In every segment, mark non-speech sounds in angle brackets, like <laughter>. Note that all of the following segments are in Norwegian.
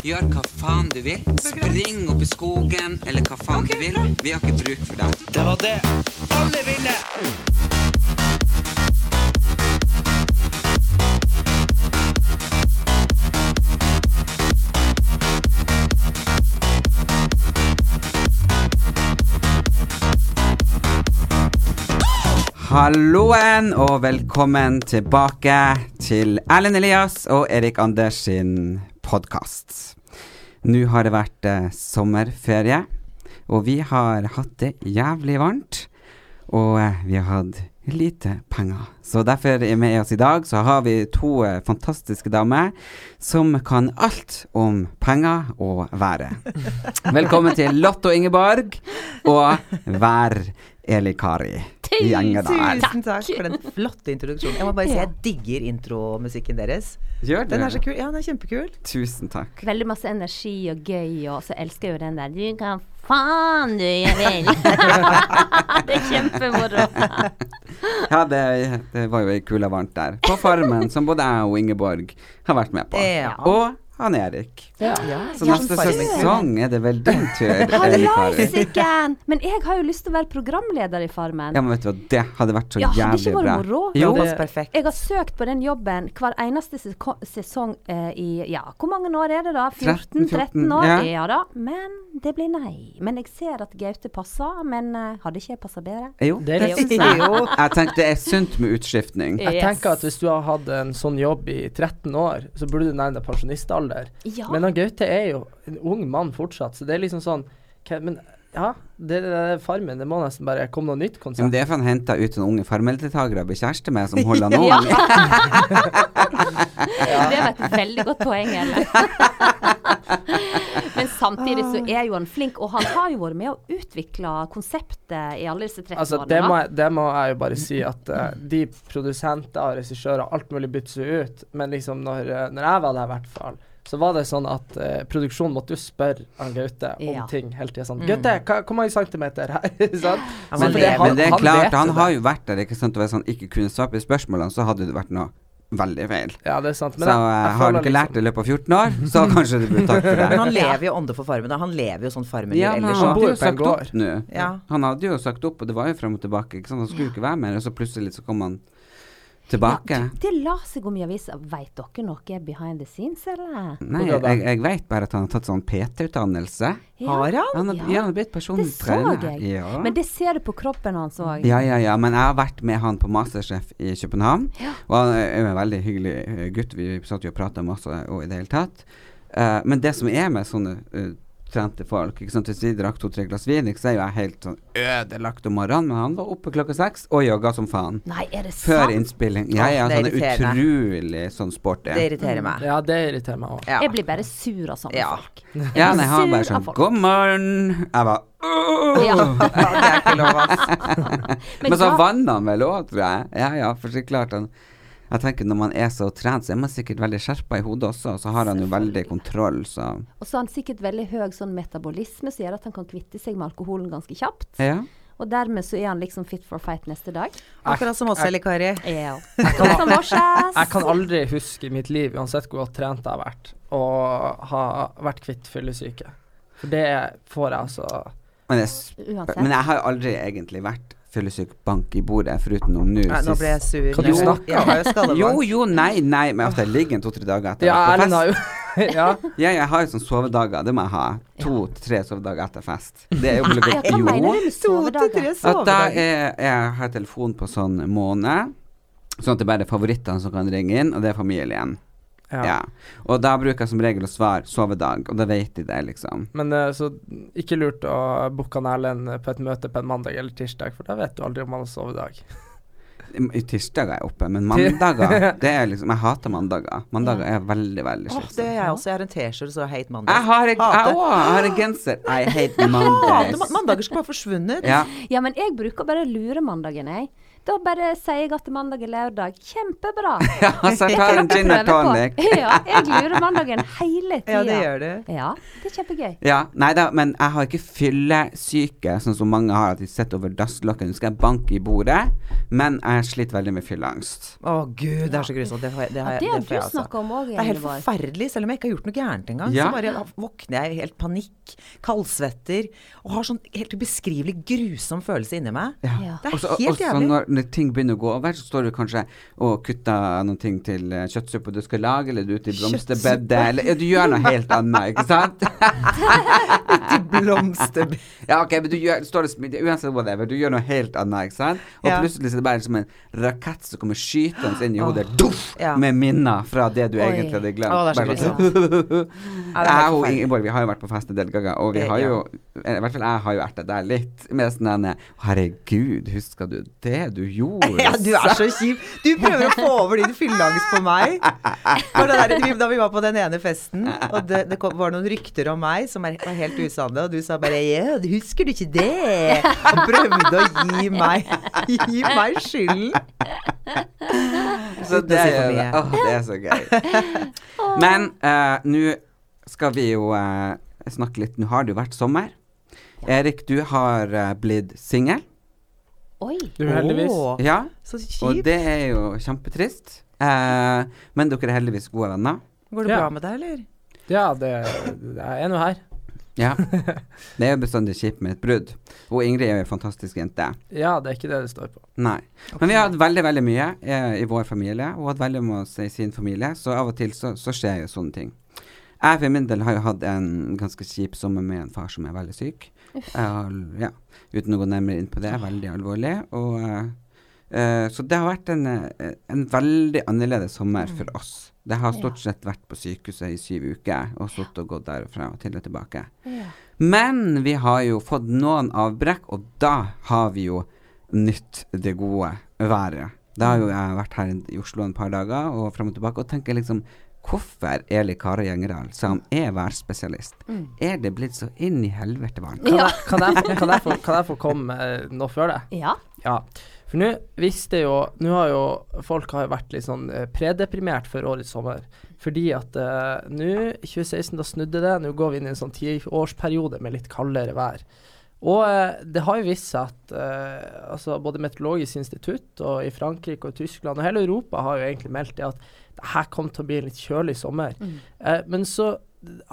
Gjør hva faen du vil. Spring opp i skogen, eller hva faen du vil. Vi har ikke bruk for deg. Det var det alle ville! Halloen, og velkommen tilbake til Erlend Elias og Erik Anders sin podkast. Nå har det vært eh, sommerferie, og vi har hatt det jævlig varmt. Og eh, vi har hatt lite penger. Så derfor er med oss i dag så har vi to eh, fantastiske damer som kan alt om penger og været. <laughs> Velkommen til Lotto Ingeborg og Vær Eli Kari. Tusen takk for den flotte introduksjonen. Jeg må bare si jeg digger intromusikken deres. Gjør det. Den er så kul. Ja, den er kjempekul. Tusen takk. Veldig masse energi og gøy, og så elsker jeg jo den der Du kan faen du jeg vil. <laughs> det er kjempemoro. Ja, det, det var jo ei kule varmt der. På Farmen, som både jeg og Ingeborg har vært med på. Ja. Og han Erik. Ja. Så neste sesong er det vel din tur, <laughs> Kari. Men jeg har jo lyst til å være programleder i Farmen. Ja, men vet du hva, det hadde vært så Ja, hadde jævlig ikke vært bra. moro? Jo, perfekt. Jeg har søkt på den jobben hver eneste sesong eh, i Ja, hvor mange år er det da? 14-13 år? ja. Ja. da. Men det blir nei. Men jeg ser at Gaute passer. Men uh, hadde ikke jeg passa bedre? jo. Det er Det jo. Jeg tenkte det er sunt med utskiftning. Jeg tenker at hvis du har hatt en sånn jobb i 13 år, så burde du nærme deg pensjonistalder. Ja. Men han Gaute er jo en ung mann fortsatt, så det er liksom sånn Men ja, det, det, det Farmen, det må nesten bare komme noe nytt konsept. men det er for han henta ut en unge farmeldeltakere og blir kjæreste med, som holder <laughs> han Ja. ung. Det var et veldig godt poeng. <laughs> Men samtidig så er jo han flink, og han har jo vært med å utvikle konseptet i alle disse 30 altså, årene. det må, jeg, det må jeg jo bare si at uh, de produsenter og regissører alt mulig bytter seg ut, men liksom når, eh, når jeg var der i hvert fall, så var det sånn at eh, produksjonen måtte jo spørre han Gaute om Ja. ting hele tida. Sånn 'Gaute, hva- hvor mange centimeter her?' <laughs> sånn. Ja, Men men det, han, men det er han klart, han har jo vært der, ikke sant. Og hvis han ikke kunne svare på spørsmålene, så hadde det vært noe veldig feil. Ja, det er sant. Så eh, har han ikke ikke lært liksom- det i løpet av 14 år, så <laughs> kanskje det burde takk for det. Men han lever jo ånde for Farmen, og han lever jo sånn Farmen-liv Ja, men ellers. han han hadde jo sagt opp nå. Ja. Han hadde jo sagt opp, og det var jo frem og tilbake. Ikke sant? Han skulle jo ikke være mer, og så plutselig så kom han tilbake. Ja, det la seg om i avisa. Veit dere noe behind the scenes, eller? Nei, jeg, jeg vet bare at han har tatt sånn PT-utdannelse. Har han? Han har, Ja. ja, han har blitt personlig. Det så trener. jeg. Ja. Men det ser du på kroppen hans òg. ja, ja, ja, men jeg har vært med han på Masterchef i København. Ja. Og han er en veldig hyggelig eh, gutt. Vi satt jo og prata masse og i det hele tatt. Uh, men det som er med sånne eh, trente folk ikke sant? Hvis vi drakk to-tre glass vin, ikke, så er jo jeg helt sånn ødelagt om morgenen. Men han var oppe klokka seks og jogga som faen. Nei, er det sant? Før innspilling. Ja, er sånn utrolig sånn sporty. Det irriterer meg. Ja, det irriterer meg òg. Ja. Jeg blir bare sur av sånne Ja. folk. Ja, nei, han bare sånn. God morgen! Jeg bare «Åh!» <laughs> Ja. det er ikke lov, ass. <laughs> Men så vann han vel òg, tror jeg. Ja, ja, for så klart han Jeg tenker Når man er så trent, så er man sikkert veldig skjerpa i hodet også. Og Så har han jo veldig kontroll, så Og så har han sikkert veldig høy sånn metabolisme, som gjør at han kan kvitte seg med alkoholen ganske kjapt. Ja. Og dermed så er han liksom fit for fight neste dag. Akkurat som oss, Eli Kari. Ja. <laughs> Jeg kan aldri huske i mitt liv, uansett hvor godt trent jeg har vært, å ha vært kvitt fyllesyke. For det får jeg altså Men, jeg, men jeg har jo aldri egentlig vært fyllesyk bank i bordet, foruten om nå Nei, nå ble jeg sur. Kan du Jo, snakke? Jeg jo. Jo, nei, nei, men at jeg ligger en to-tre dager etter. Ja, på fest. har jo <laughs> Ja. Ja, jeg har jo sånne sovedager, det må jeg ha. To-tre sovedager etter fest. Det er jo obligert. hva Jo. mener du med sovedager? At da er, jeg har telefon på sånn måned, sånn at det bare er favorittene som kan ringe inn, og det er familien. Ja. ja. Og da bruker jeg som regel å svare sovedag, og da vet de det, liksom. Men eh, så ikke lurt å booke Erlend på et møte på en mandag eller tirsdag, for da vet du aldri om han har sovedag. I tirsdager er jeg oppe, men mandager <laughs> Det er liksom Jeg hater mandager. Mandager er veldig, veldig Åh, det er jeg også. Jeg har en T-skjorte så Hate Mondays. Jeg har, en- jeg, Hater. jeg har en genser. I hate <laughs> Hater Mondays. Mandager skal bare forsvunnet. Ja. Ja, men jeg bruker bare lure mandagen, jeg. Da bare sier jeg at mandag er lørdag. Kjempebra. <laughs> ja, så tar en gin og tonic. <laughs> Ja, jeg lurer mandagen hele tida. <laughs> Ja, det gjør du. Ja, det er kjempegøy. Ja, nei da, men jeg har ikke fyllesyke, sånn som mange har, at de sitter over dasslokket og skal banke i bordet, men jeg sliter veldig med fylleangst. Å gud, det er så grusomt. Det, har, jeg- det, har Ja, det har det du jeg snakka om òg, Det er helt forferdelig, selv om jeg ikke har gjort noe gærent engang. Ja. Så bare våkner jeg i helt panikk, kaldsvetter, og har sånn helt ubeskrivelig grusom følelse inni meg. Ja. Det er også, helt jævlig. Når, ting begynner å gå over, så står du kanskje og kutter noen ting til eh, kjøttsuppe du skal lage, eller du er ute i blomsterbedet, eller ja, du gjør noe helt annet, ikke sant? <laughs> <laughs> Blomster... <laughs> Ja, ok, men du gjør, står det, uansett whatever, du gjør noe helt annet, ikke sant? Og Ja. plutselig så er det bare som en rakett som kommer skytende inn i hodet, duff, Ja. med minner fra det du Oi. egentlig hadde glemt. Så Bare sånn- Jeg og. Ingeborg, vi har jo vært på fest en del ganger, og vi har jo, i hvert fall jeg har jo vært deg litt, med sånn denne, herregud, husker du det du gjorde? <laughs> Ja, du er så kjip. Du prøver å få over din fylleangst på meg. For der, da vi var på den ene festen, og det, det kom, var noen rykter om meg som er, var helt usanne, og du sa bare ja, husker du ikke det? Og prøvde å gi meg, gi meg skylden. Så det, er, å, det er så gøy. Men uh, nå skal vi jo uh, snakke litt Nå har det jo vært sommer. Erik, du har uh, blitt singel. Oi. Uheldigvis. heldigvis. Ja, så og det er jo kjempetrist. Eh, men dere er heldigvis gode venner. Går det Ja. bra med deg, eller? Ja, det, det er nå her. Ja. Det er jo bestandig kjipt med et brudd. Og Ingrid er jo en fantastisk jente. Ja, det er ikke det det står på. Nei. Men vi har hatt veldig, veldig mye eh, i vår familie, og hatt veldig med oss i sin familie, så av og til så, så skjer jo sånne ting. Jeg for min del har jo hatt en ganske kjip sommer med en far som er veldig syk. Har, ja, uten å gå nærmere inn på det, veldig alvorlig. Og, uh, eh, så det har vært en, en veldig annerledes sommer for oss. Det har stort sett vært på sykehuset i syv uker, og sittet og gått derfra og til og tilbake. Ja. Men vi har jo fått noen avbrekk, og da har vi jo nytt det gode været. Da har jo jeg vært her i Oslo en par dager og fram og tilbake og tenker liksom Hvorfor Eli Kari Gjengeral, som er værspesialist, er det blitt så inn i helvete varmt? Kan, Ja. jeg, kan, jeg, kan, jeg, få, <laughs> kan jeg få komme eh, nå før det? Ja. Ja. For nå visste jo Nå har jo folk har vært litt sånn eh, predeprimert for årets sommer. Fordi at uh, nå, 2016, da snudde det. Nå går vi inn i en sånn tiårsperiode med litt kaldere vær. Og uh, det har jo vist seg at uh, altså både Meteorologisk institutt og i Frankrike og Tyskland og hele Europa har jo egentlig meldt det at det her kommer til å bli en litt kjølig sommer. Eh, men så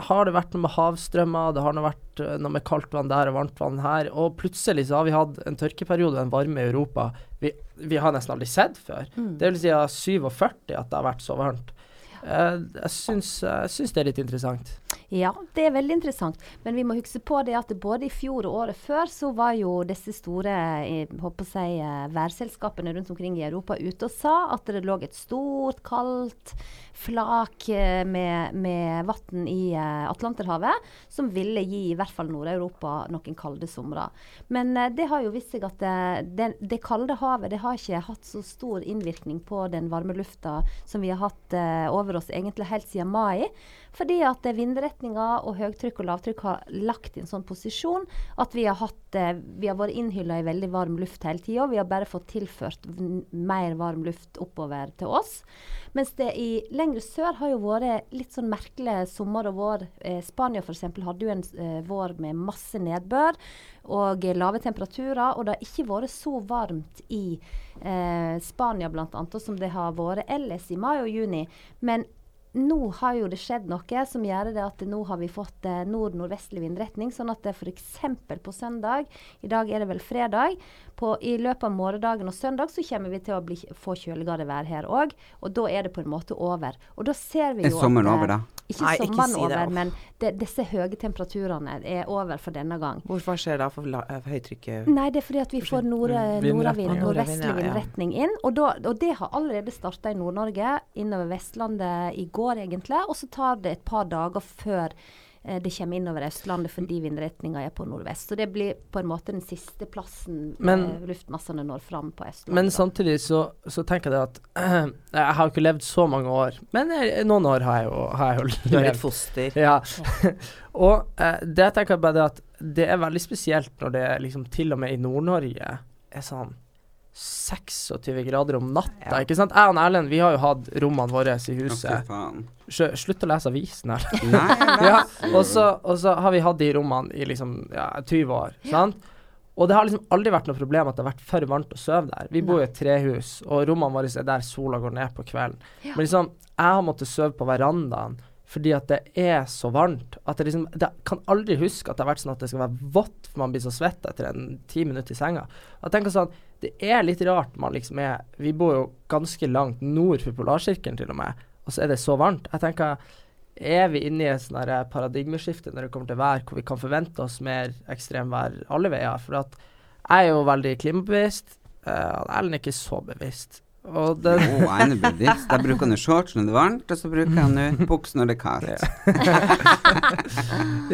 har det vært noe med havstrømmer, det har noe vært eh, noe med kaldt vann der og varmt vann her. Og plutselig så har vi hatt en tørkeperiode, og en varme i Europa, vi, vi har nesten aldri sett før. Det vil si av 47 at det har vært så varmt. Eh, jeg, syns, jeg syns det er litt interessant. Ja, det er veldig interessant. Men vi må huske på det at både i fjor og året før så var jo disse store håper å si, eh, værselskapene rundt omkring i Europa ute og sa at det lå et stort, kaldt flak eh, med, med vann i eh, Atlanterhavet som ville gi i hvert fall Nord-Europa noen kalde somre. Men det har jo vist seg at det, det, kalde havet det har ikke hatt så stor innvirkning på den varme lufta som vi har hatt over oss egentlig helt siden mai. Fordi at vindretninga vindretninger og høytrykk og lavtrykk har lagt i en sånn posisjon at vi har, hatt, eh, vi har vært innhylla i veldig varm luft hele tida. Vi har bare fått tilført mer varm luft oppover til oss. Mens det i lengre sør har jo vært litt sånn merkelig sommer og vår. Eh, Spania f.eks. hadde jo en eh, vår med masse nedbør og eh, lave temperaturer. Og det har ikke vært så varmt i eh, Spania bl.a. som det har vært ellers i mai og juni. Men nå har jo det skjedd noe som gjør det at nå har vi fått eh, nord-nordvestlig vindretning. Sånn at det f.eks. på søndag, i dag er det vel fredag, på, i løpet av morgendagen og søndag så kommer vi til å bli, få kjøligere vær her òg. Og da er det på en måte over. Og da ser vi Er sommeren at, eh, over, da? Ikke Nei, ikke sommeren si over, men det, disse høye temperaturene er over for denne gang. Hvorfor skjer det da for la, eh, høytrykket? Nei, det er fordi at vi får nord nordavind, nordvestlig vindretning inn. Og, da, og det har allerede starta i Nord-Norge, innover Vestlandet i går egentlig. Og så tar det et par dager før eh, det kommer innover Østlandet fordi vindretninga er på nordvest. Så det blir på en måte den siste plassen Men- eh, luftmassene når fram på Østlandet. Men samtidig så, så tenker jeg at at <clears throat> Jeg har jo ikke levd så mange år, men jeg, noen år har jeg jo, har jeg jo Du er et foster. Ja. <laughs> og eh, det jeg tenker bare det at det er veldig spesielt når det er liksom til og med i Nord-Norge er sånn 26 grader om natta, Ja. ikke sant? Jeg og Erlend, vi har jo hatt rommene våre i huset. faen. Slutt å lese avisen her. <laughs> Ja, og så, og så har vi hatt de rommene i liksom ja, 20 år, sant? Og det har liksom aldri vært noe problem at det har vært for varmt å sove der. Vi bor i et trehus, og rommene våre er der sola går ned på kvelden. Men liksom, jeg har måttet sove på verandaen fordi at det er så varmt. At jeg liksom Jeg kan aldri huske at det har vært sånn at det skal være vått for man blir så svett etter en ti minutter i senga. Jeg tenker sånn Det er litt rart man liksom er Vi bor jo ganske langt nord for polarsirkelen til og med, og så er det så varmt. Jeg tenker er vi inne i et sånn paradigmeskifte når det kommer til vær, hvor vi kan forvente oss mer ekstremvær alle veier? For at jeg er jo veldig klimabevisst. Uh, Ellen er ikke så bevisst. Og den Å, jeg er bevisst. Jeg bruker nå shorts når det er varmt, og så bruker jeg nå buks når det er kaldt.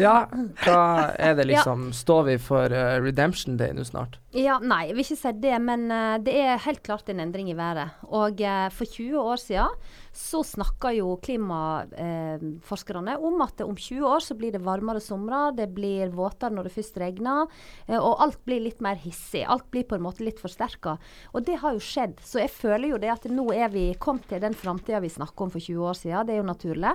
ja, <laughs> hva er det liksom Står vi for uh, redemption day nå snart? Ja, nei, jeg vil ikke si det, men uh, det er helt klart en endring i været. Og uh, for 20 år siden så snakka jo klimaforskerne om at om 20 år så blir det varmere somre, det blir våtere når det først regner, eh, og alt blir litt mer hissig. Alt blir på en måte litt forsterka. Og det har jo skjedd. Så jeg føler jo det at nå er vi kommet til den framtida vi snakka om for 20 år siden. Det er jo naturlig.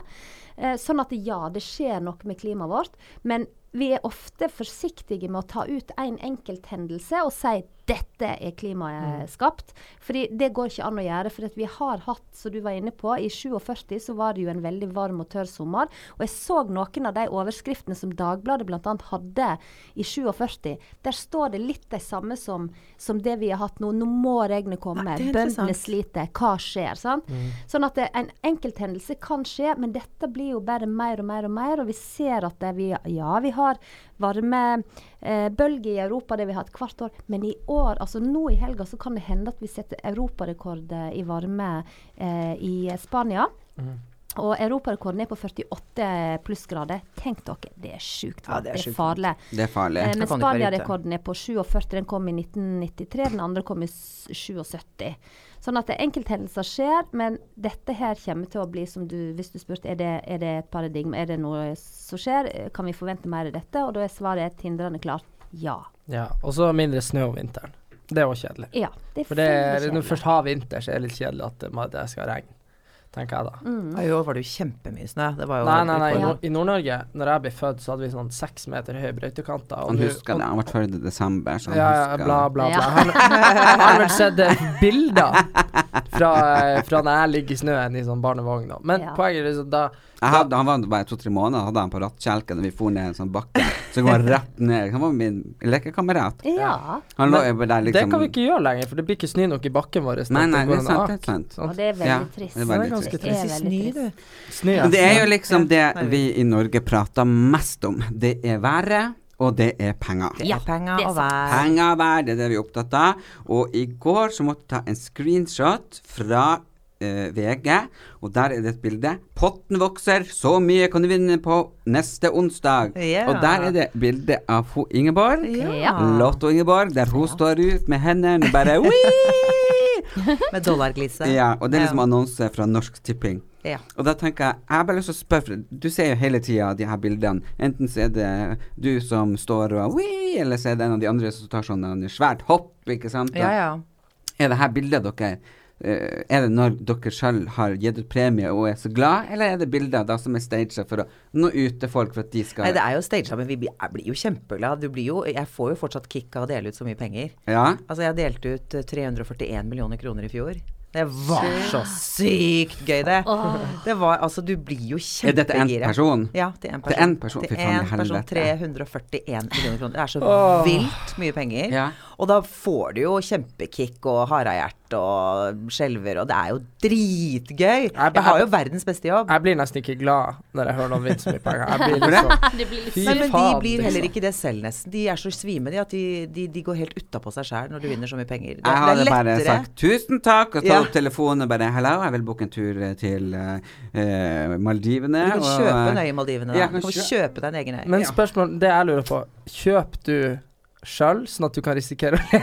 Eh, sånn at ja, det skjer noe med klimaet vårt. Men vi er ofte forsiktige med å ta ut en enkelthendelse og si dette er klimaet skapt. Fordi det går ikke an å gjøre. For vi har hatt, som du var inne på, i 47 så var det jo en veldig varm og tørr sommer. Og jeg så noen av de overskriftene som Dagbladet bl.a. hadde i 47. Der står det litt de samme som, som det vi har hatt nå. Nå må regnet komme. Interessant. Bøndene sliter. Hva skjer? Sant? Sånn at det, en enkelthendelse kan skje, men dette blir jo bare mer og mer og mer. Og vi ser at det vi, ja, vi har varmebølger i Europa, det vi har hatt hvert år. Men i år, altså nå i helga, så kan det hende at vi setter europarekord eh, i varme eh, i Spania. Og europarekorden er på 48 plussgrader. Tenk dere, det er sjukt Ja, det er det, er farlig. Det er farlig. Eh, men. Spania-rekorden er på 47. Den kom i 1993. Den andre kom i 77. Sånn at enkelthendelser skjer, men dette her kommer til å bli, som du, hvis du spurte, er det, er det et paradigme, er det noe som skjer, kan vi forvente mer av dette? Og da er svaret tindrende klart ja. Ja, Og så mindre snø om vinteren. Det er òg kjedelig. Ja, det er For det er, når du først har vinter, så er det litt kjedelig at det, skal regne. Tenker jeg da. Mm. Ja, I år var det jo kjempemye snø. Det var jo Nei, nei, nei. Ja. I Nord-Norge, når jeg ble født, så hadde vi sånn seks meter høye brøytekanter. Han husker det. Han ble født i desember, så han Ja, husker bla, bla, bla. Ja. Han han har vel sett eh, bilder fra, eh, fra når jeg ligger i snøen i sånn barnevogn. Men Ja. poenget er liksom da Jeg hadde, han var bare to-tre måneder, hadde han på rattkjelken da vi for ned en sånn bakke. Så går han rett ned. Han var min lekekamerat. Ja. Han lå Men der, liksom. Det liksom kan vi ikke gjøre lenger, for det blir ikke snø nok i bakken vår. Nei, nei, det er sant. Det er sant. Og det er veldig Ja, trist. det er veldig Det trist. er veldig Snø, trist. du. Snø, ja. Det er jo liksom det vi i Norge prater mest om. Det er været, og det er penger. Det Ja, er penger er og vær. Penger og vær, det er det vi er opptatt av. Og i går så måtte jeg ta en screenshot fra eh, VG, og der er det et bilde. 'Potten vokser, så mye kan du vinne på neste onsdag'. Ja. Og der er det bilde av ho Ingeborg. Ja. Lotto-Ingeborg, der hun står ut med hendene bare <laughs> Med dollarglise. Ja, og det er liksom annonse fra Norsk Tipping. Ja. Og da tenker jeg Jeg har bare lyst til å spørre, du ser jo hele tida de her bildene. Enten så er det du som står og Wii! eller så er det en av de andre som tar sånn en svært hopp, ikke sant. Ja, ja. Er det her bildet dere Er det når dere sjøl har gitt ut premie og er så glad, eller er det bilder da som er staged for å nå ut til folk for at de skal Nei, det er jo staged, men vi blir, jeg blir jo kjempeglad. Du blir jo, jeg får jo fortsatt kick av å dele ut så mye penger. Ja? Altså, jeg delte ut eh, 341 millioner kroner i fjor. Det var så sykt gøy, det. Det var altså Du blir jo Er dette en person? Ja, til én person. Til en person? Fy Til faen i en person. helvete. 341 millioner kroner. Det er så vilt mye penger. Ja. Og da får du jo kjempekick og harehjerte og skjelver, og det er jo dritgøy. Jeg har jo verdens beste jobb. Jeg blir nesten ikke glad når jeg hører noen. Jeg <laughs> liksom Det <laughs> blir litt Fy Nei, men de blir heller liksom. ikke det selv, nesten. De er så svime, de, at de, de, de går helt utapå seg sjæl når du vinner så mye penger. Det, Jeg hadde det er bare lettere. sagt tusen takk og tatt Ja. opp telefonen og bare Hello, jeg vil booke en tur eh, til eh, eh, Maldivene. Du kan og, kjøpe en øy i Maldivene. Da. Du kan kjøpe deg en egen øy. Men spørsmål, det jeg lurer på, kjøper du sjøl, sånn at du kan risikere å le.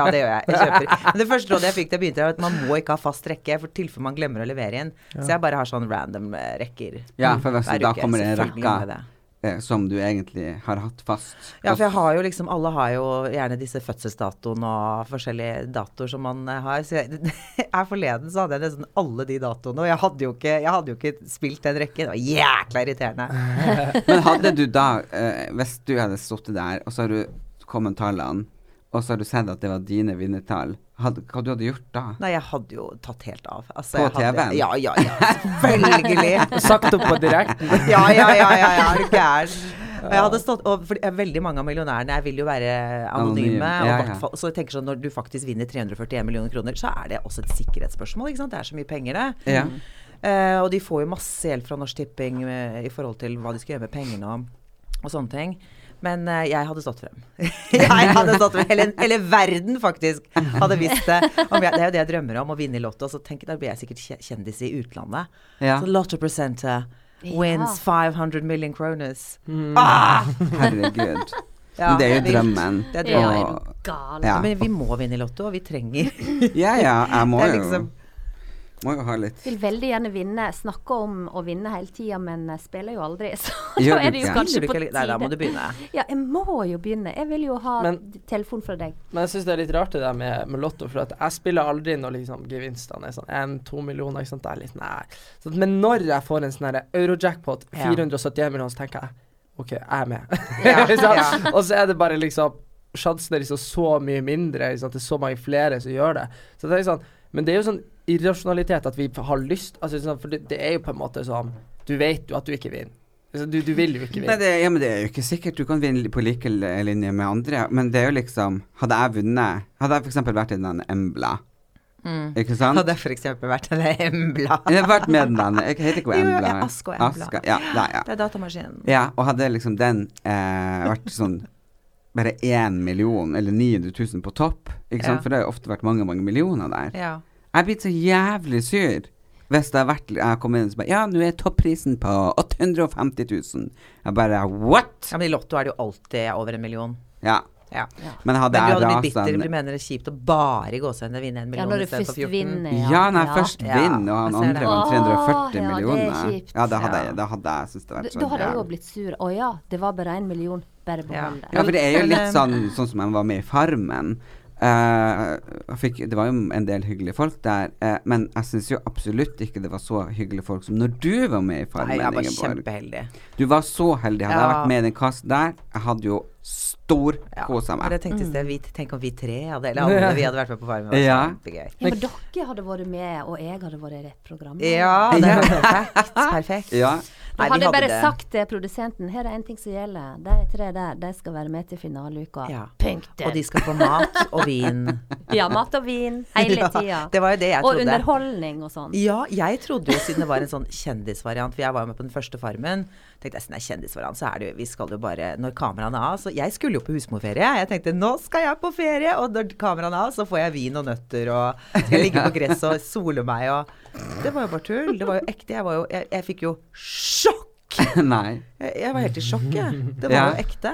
Ja, det gjør jeg. jeg kjøper. <laughs> Men det første rådet jeg fikk da jeg begynte, var at man må ikke ha fast rekke, for tilfelle man glemmer å levere inn. Så jeg bare har sånn random eh, rekker Ja, for da kommer det en rekke eh, som du egentlig har hatt fast. Ja, for jeg har jo liksom Alle har jo gjerne disse fødselsdatoene og forskjellige datoer som man eh, har. Så jeg, <laughs> her forleden så hadde jeg nesten alle de datoene, og jeg hadde jo ikke, jeg hadde jo ikke spilt den rekken. Det var jækla irriterende. <laughs> Men hadde du da, eh, hvis du hadde sittet der, og så har du kommet tallene, og så har du sett at det var dine vinnertall, hadde, hva du hadde gjort da? Nei, jeg hadde jo tatt helt av. Altså, På TV-en? Ja, ja, ja. Selvfølgelig. <laughs> Sagt opp på direkten. <laughs> Ja, ja, ja, ja, ja, hadde stått, og for eh, veldig mange av millionærene jeg vil jo være Anonym, anonyme. ja, og ja. fall- Så jeg tenker sånn, når du faktisk vinner 341 millioner kroner, så er det også et sikkerhetsspørsmål. ikke sant? Det er så mye penger, det. Ja. Uh, og de får jo masse hjelp fra Norsk Tipping med, i forhold til hva de skal gjøre med pengene og, og sånne ting. Men uh, jeg hadde stått frem. <laughs> <laughs> jeg hadde stått frem. Hele, hele <laughs> verden faktisk hadde visst det. Om jeg, det er jo det jeg drømmer om, å vinne i Lotto. Så tenk, da blir jeg sikkert kjendis i utlandet. Ja. Så Lotto presenter wins 500 million kroners. Mm. Ah! Herregud. Ja, det er jo drømmen. Det er Ja, drømmen. er gal? Ja. Men vi må vinne i Lotto, og vi trenger Ja, ja, jeg må jo liksom- Må jo ha litt Vil veldig gjerne vinne. Snakke om å vinne hele tida, men eh, spiller jo aldri. <laughs> Så da er det jo kanskje på ikke- Nei, da må du begynne. Ja, jeg må jo begynne. Jeg vil jo ha Men- telefon fra deg. Men jeg syns det er litt rart det der med, med Lotto, for at jeg spiller aldri når liksom gevinstene er sånn én-to millioner. Ikke sant? Det er litt nei. Så, men når jeg får en sånn euro-jackpot, Ja. 471 millioner, så tenker jeg OK, jeg er med. <laughs> Ja, <laughs> ja. Og så er det bare liksom Sjansen er liksom så mye mindre. liksom? Det er så mange flere som gjør det. Så det er sånn Men det er jo sånn irrasjonalitet at vi har lyst Altså sånn, For det, det er jo på en måte sånn Du vet jo at du ikke vinner. Altså, du, du vil jo ikke Nei, det, ja, men det er jo ikke sikkert du kan vinne på like linje med andre. Men det er jo liksom Hadde jeg vunnet Hadde jeg f.eks. vært i den Embla, ikke sant? Hadde jeg f.eks. vært en Embla. Jeg har vært med den. Jeg heter ikke <laughs> Jo, jo, Embla. ja, Ask og Embla. Aska, ja, da, ja. Det er datamaskinen. ja, og hadde liksom den eh, vært sånn bare én million eller 900 000 på topp, ikke sant? Ja. for det har ofte vært mange, mange millioner der. Ja. Jeg er blitt så jævlig sur hvis det har vært Jeg kommer inn og bare Ja, nå er topprisen på 850 000. Jeg bare What?! ja, men i Lotto er det jo alltid over en million. Ja. Ja. Men hadde Men du hadde blitt bitter, du mener det er kjipt å bare i og vinne en Ja, million når du istedenfor først 14? vinner. Ja, ja, nei, først Ja, vinner, og han andre det. vant 340 millioner. ja, det er kjipt. Ja, da hadde jeg, hadde jeg syntes det Da, sånn. da hadde jeg jo blitt sur. Å ja, det var bare én million. Bare Ja. behold det. ja, for det er jo litt eh, sånn Sånn som jeg var med i Farmen. Eh, jeg fikk, det var jo en del hyggelige folk der, uh, men jeg syns jo absolutt ikke det var så hyggelige folk som når du var med i Farmen. Nei, jeg var Ingeborg. kjempeheldig. Du var så heldig. Hadde jeg vært med i den kassen der, jeg hadde jo storkosa For meg. jeg tenkte i sted, vi, tenk om vi tre hadde, eller alle vi hadde vært med på Farmen. Det var Ja. kjempegøy. Ja, men dere hadde vært med, og jeg hadde vært i rett program. Ja, det <laughs> var perfekt. Perfekt. Nei, hadde jeg bare det. sagt til produsenten her er en ting som gjelder. De tre der de skal være med til finaleuka. Ja. Punktum. Og de skal få mat og vin. <laughs> Ja, mat og vin hele Ja, det var jo det jeg og underholdning og sånn. Ja, jeg trodde jo siden det var en sånn kjendisvariant, for jeg var jo med på den første Farmen, tenkte jeg siden kjendis er kjendisvariant, så er det jo, vi skal jo bare, når kameraene er av, så jeg skulle jo på husmorferie, jeg tenkte nå skal jeg på ferie, og når kameraene er av, så får jeg vin og nøtter, og skal ligge på <laughs> gress og sole meg, og det var jo bare tull, det var jo ekte, jeg var jo, jeg, jeg fikk jo sjokk! <laughs> Nei. Jeg, jeg var helt i sjokk, jeg. Det var Ja. jo ekte.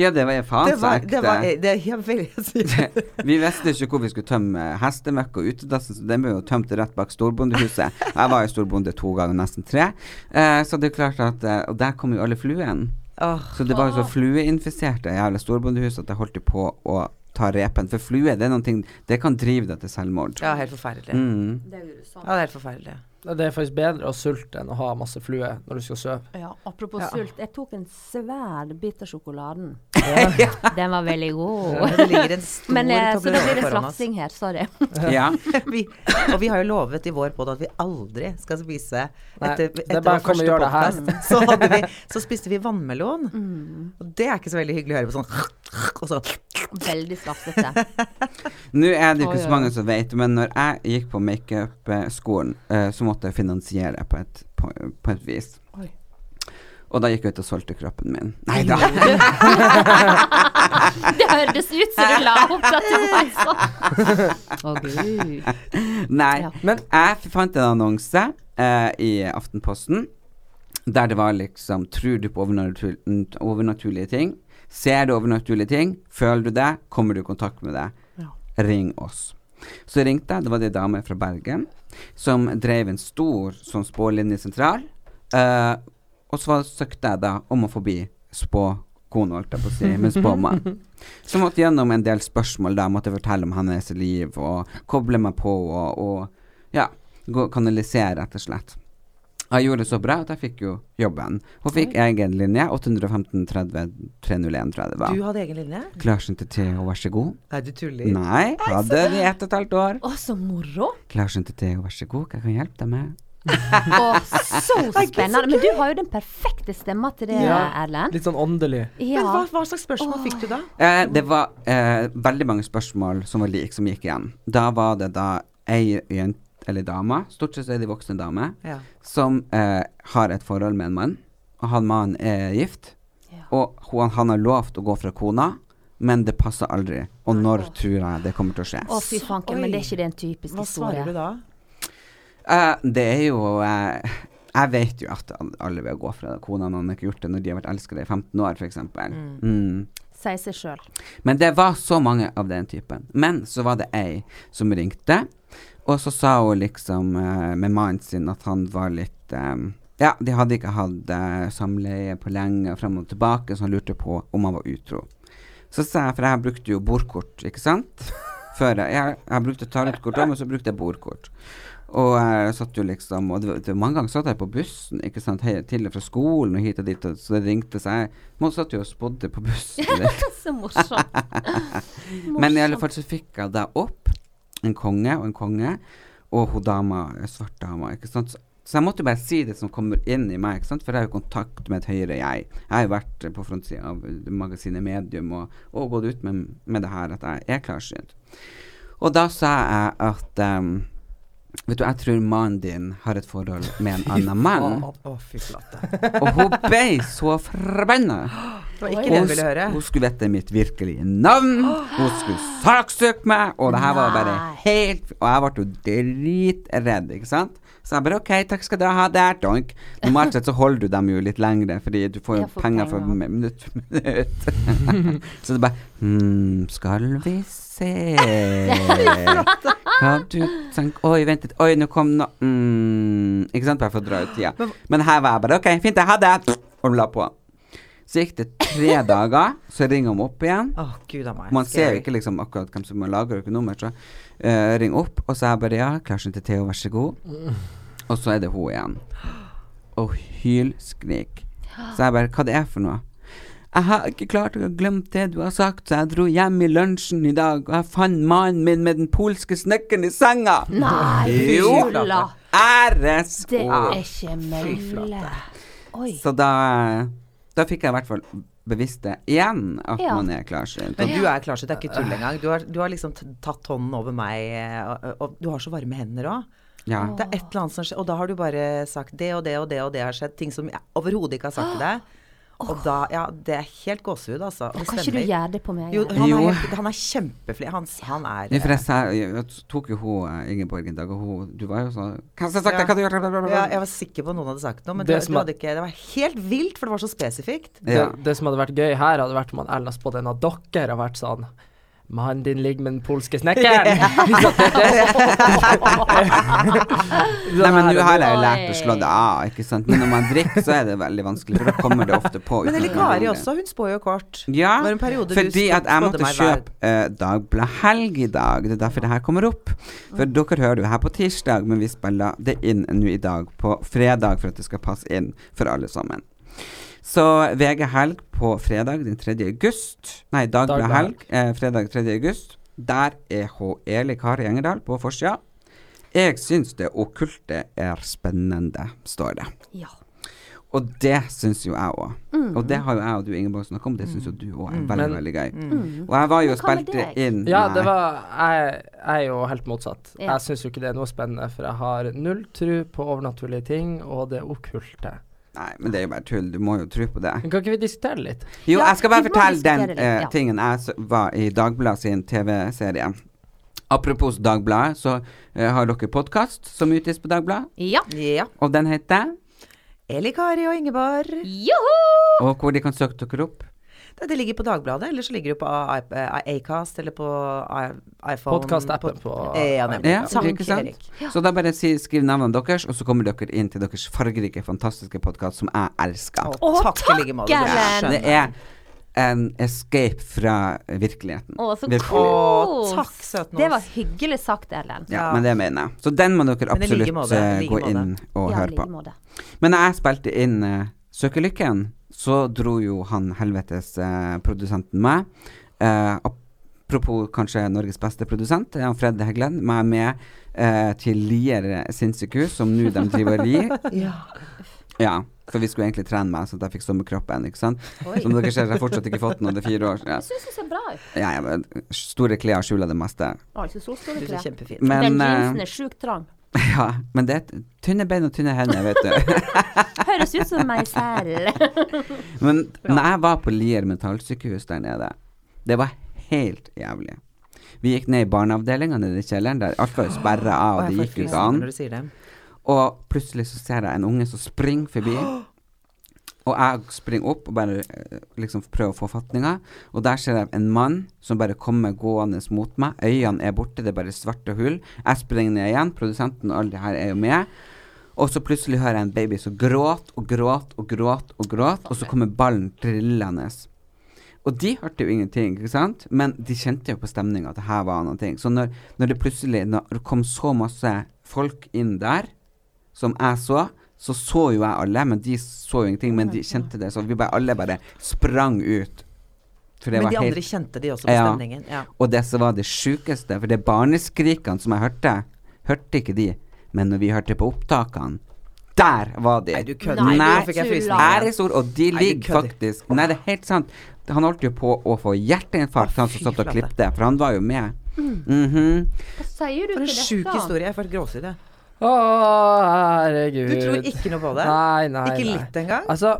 Ja, det var jo faen så var, ekte. det var, det, jeg <laughs> Vi visste ikke hvor vi skulle tømme hestemøkk og utedassen, så den ble jo tømt rett bak storbondehuset. Jeg var jo storbonde to ganger, nesten tre. Eh, så det er klart at eh, Og der kom jo alle fluene. Oh. Så det var jo så flueinfiserte jævla storbondehus at jeg holdt jo på å ta repen. For flue, det er noen ting Det kan drive deg til selvmord. ja, helt forferdelig. Mm. Det er grusomt. Ja, det er helt forferdelig. Det er faktisk bedre å sulte enn å ha masse flue når du skal sove. Ja, apropos Ja. sult. Jeg tok en svær bit av sjokoladen. <laughs> Den var veldig god. Det ligger en stor Men eh, så da blir det slafsing her. Sorry. Ja. <laughs> vi, og vi har jo lovet i vår podd at vi aldri skal spise etter, er etter bare vår første podcast, så, vi, <laughs> så spiste vi vannmelon. Og det er ikke så veldig hyggelig å høre på sånn Og så Veldig slafsete. Nå er det ikke så mange som vet, men når jeg gikk på makeupskolen, eh, så måtte jeg finansiere på et, på, på et vis. Oi. Og da gikk jeg ut og solgte kroppen min. Nei da. <laughs> Det hørtes ut som du la opp til at du var sånn. <laughs> Gud. Nei. Ja. Men Jeg fant en annonse eh, i Aftenposten der det var liksom Tror du på overnatur overnaturlige ting? Ser du overnaturlige ting? Føler du det? Kommer du i kontakt med det? Ring oss. Så ringte jeg. Det var ei dame fra Bergen som drev en stor sånn spålinjesentral. Uh, og så søkte jeg da om å få bli spåkone, holdt jeg på å si, men spåmann. Så måtte gjennom en del spørsmål da. Måtte fortelle om hennes liv og koble meg på og, og ja, kanalisere, rett og slett. Jeg gjorde det så bra at jeg fikk jo jobben. Hun fikk egen linje. 815 30 301, tror jeg det var. Du hadde egen linje? Klarsynte til Theo, vær så god. Nei, du tuller. Nei, hadde det i ett og et halvt år. Å, så moro. Klarsynte til Theo, vær så god, hva kan jeg hjelpe deg med? Å, så spennende. Men du har jo den perfekte stemma til det, Ja. Erlend. litt sånn åndelig. Men hva, hva slags spørsmål fikk du da? Eh, det var eh, veldig mange spørsmål som var like, som gikk igjen. Da var det da ei jente, eller dama, stort sett er de voksne damer, Ja. som eh, har et forhold med en mann, og han mannen er gift, Ja. og hun, han har lovt å gå fra kona, men det passer aldri. Og når tror jeg det kommer til å skje? Å, fy fanken, men det er ikke det en typisk Hva svarer du da? Eh, det er jo eh, Jeg vet jo at alle vil gå fra kona når de ikke har gjort det når de har vært elskere i 15 år, f.eks. Mm. Mm. Sier seg sjøl. Men det var så mange av den typen. Men så var det ei som ringte, og så sa hun liksom uh, med mannen sin at han var litt um, Ja, de hadde ikke hatt uh, samleie på lenge, frem og tilbake, så han lurte på om han var utro. Så sa jeg, for jeg brukte jo bordkort, ikke sant? <laughs> Før jeg, jeg, jeg brukte tarotkort òg, men så brukte jeg bordkort. Og jeg satt jo liksom Og det, det, mange ganger satt jeg på bussen ikke sant, hei, til og fra skolen og hit og dit, og så det ringte seg. Man satt jo og spådde på bussen. <laughs> Så morsomt. <laughs> Men i alle fall så fikk jeg da opp en konge og en konge, og hun dama, svart dama, ikke sant. Så, jeg måtte jo bare si det som kommer inn i meg, ikke sant? for jeg har jo kontakt med et høyere jeg. Jeg har jo vært på frontsida av magasinet Medium og, og gått ut med, med det her at jeg er klarsynt. Og da sa jeg at um, Vet du, jeg tror mannen din har et forhold med en <laughs> annen mann. Fy flate. Og hun ble så forbanna. <gasps> Det var ikke det Hun, ville høre. hun skulle vite mitt virkelige navn. Hun skulle saksøke meg, og det her var bare helt Og jeg ble jo dritredd, ikke sant. Så jeg bare OK, takk skal du ha der, donk. Normalt sett så holder du dem jo litt lengre, fordi du får jo for penger for penger. minutt for minutt. <laughs> så det bare Hm, skal vi se Hva du tenker Oi, vent litt. Oi, nå kom nå mm, Ikke sant, bare for å dra ut tida. Men her var jeg bare OK, fint, jeg ha det. Og la på. Så gikk det tre <laughs> dager, så ringer hun opp igjen. Oh, gud meg. Man ser jo ikke liksom akkurat hvem som lager økonomer. så uh, ring opp, og så er jeg bare ja, klarsynt til Theo, vær så god. Og så er det hun igjen. Og hylskrik. Så jeg bare Hva det er for noe? Jeg har ikke klart å glemme det du har sagt, så jeg dro hjem i lunsjen i dag, og jeg fant mannen min med den polske snekkeren i senga. Nei, Jo. Æres Det er ikke mulig. Så da Da fikk jeg i hvert fall bevisst det igjen, at Ja. man er klarsynt. Men du er klarsynt, det er ikke tull engang. Du har, du har liksom tatt hånden over meg, og, og du har så varme hender òg. Ja. Det er et eller annet som skjer, og da har du bare sagt det og det og det og det har skjedd. Ting som jeg overhodet ikke har sagt til deg. Og da Ja, det er helt gåsehud, altså. Og det Kan ikke du gjøre det på meg? Jo, han Jo. er, helt, han er kjempeflink. Han, han er Nei, for jeg, sa, jeg tok jo hun eh, Ingeborg en dag, og hun Du var jo sånn Hva har jeg sagt? Ja. Jeg var sikker på at noen hadde sagt noe, men Det du, du hadde ikke Det var helt vilt, for det var så spesifikt. Det, Ja. det som hadde vært gøy her, hadde vært om han Erlend spådde en av dere har vært sånn Mannen din ligger med den polske <laughs> snekkeren. <laughs> Nei, men nå har jeg jo lært å slå det av, ikke sant. Men når man drikker, så er det veldig vanskelig, for da kommer det ofte på. Men Elikari Eli Kari også, hun spår jo kort. Ja, fordi at jeg måtte kjøpe uh, Dagblad Helg i dag. Det er derfor det her kommer opp. For dere hører jo her på tirsdag, men vi spiller det inn nå i dag på fredag for at det skal passe inn for alle sammen. Så VG Helg på fredag den 3. august Nei, Dagbladet Helg eh, fredag 3. august. Der er H. Eli Kari Engerdal på forsida. Jeg syns det okkulte er spennende, står det. Ja. Og det syns jo jeg òg. Mm. Og det har jo jeg og du Ingeborg snakka om, det syns jo du òg er veldig, Men- veldig gøy. Mm. Og jeg var jo og spilte inn Ja, Nei. det var Jeg, jeg er jo helt motsatt. Ja. Jeg syns jo ikke det er noe spennende, for jeg har null tro på overnaturlige ting og det okkulte. Nei, men det er jo bare tull. Du må jo tro på det. Men Kan ikke vi diskutere litt? Jo, Ja, jeg skal bare fortelle den litt, eh, ja. tingen jeg var i Dagbladet sin TV-serie. Apropos Dagbladet, så eh, har dere podkast som utgis på Dagbladet, Ja. Ja. og den heter Eli Kari og Ingeborg. Joho! Og hvor de kan søke dere opp. Det, det ligger på Dagbladet, eller så ligger det på Acast eller på iPhone. Podkast-appen på Eh, Ja, nemlig. Ja, Takk? Så da bare si, skriv navnene deres, og så kommer dere inn til deres fargerike, fantastiske podkast som jeg elsker. Å, Å, takk i like måte. takk, det er en escape fra virkeligheten. Å, så kos. Takk, søt Det var hyggelig sagt, Ellen. Ja, Ja. men det mener jeg. Så den må dere absolutt like eh, like gå inn og Ja, høre på. like på. Men jeg spilte inn uh, Søkelykken, så dro jo han helvetes eh, produsenten meg. Eh, apropos kanskje Norges beste produsent, eh, han Fred Heglen, meg med eh, til Lier sinnssykehus, som nå de driver og rir. <laughs> Ja. Ja, for vi skulle egentlig trene meg, så at jeg fikk sommerkroppen, ikke sant. Oi. Som dere ser, jeg har fortsatt ikke fått den, og det er fire år. Ja, Jeg syns det ser bra ut. ja, ja store klær skjuler det meste. Altså, så store Du ser klær. kjempefin. Men, Den eh, jeansen er sjukt trang. <laughs> Ja, men det er tynne bein og tynne hender, vet du. <laughs> Høres ut som meg selv. <laughs> Men når jeg var på Lier mentalsykehus der nede, det var helt jævlig. Vi gikk ned i barneavdelinga nede i kjelleren, der alt var jo sperra av, og det gikk jo ikke an. Og plutselig så ser jeg en unge som springer forbi. <gasps> Og jeg springer opp og bare eh, liksom prøver å få fatninga. Og der ser jeg en mann som bare kommer gående mot meg. Øynene er borte, det er bare svarte hull. Jeg springer ned igjen. Produsenten og alle de her er jo med. Og så plutselig hører jeg en baby som gråter og gråter og gråter og gråter, og så kommer ballen trillende. Og de hørte jo ingenting, ikke sant? men de kjente jo på stemninga at det her var noe. Så når, når det plutselig når det kom så masse folk inn der, som jeg så, så så jo jeg alle, men de så jo ingenting. Men de kjente det, så vi bare, alle bare sprang ut. For det Men var de helt andre kjente de også på Ja. stemningen. Ja. og det som var det sjukeste, for det barneskrikene som jeg hørte, hørte ikke de. Men når vi hørte på opptakene, der var de. Nei, du kødder. Nei, Nei, fikk jeg æresord, og de ligger faktisk Nei, det er helt sant. Han holdt jo på å få hjerteinfarkt, han som satt og flate. for han var jo med. Mhm. Hva sier du For en til sjuk historie. Jeg får jeg. Å, herregud. Du tror ikke noe på det? Nei, nei, Ikke nei. litt engang? Altså,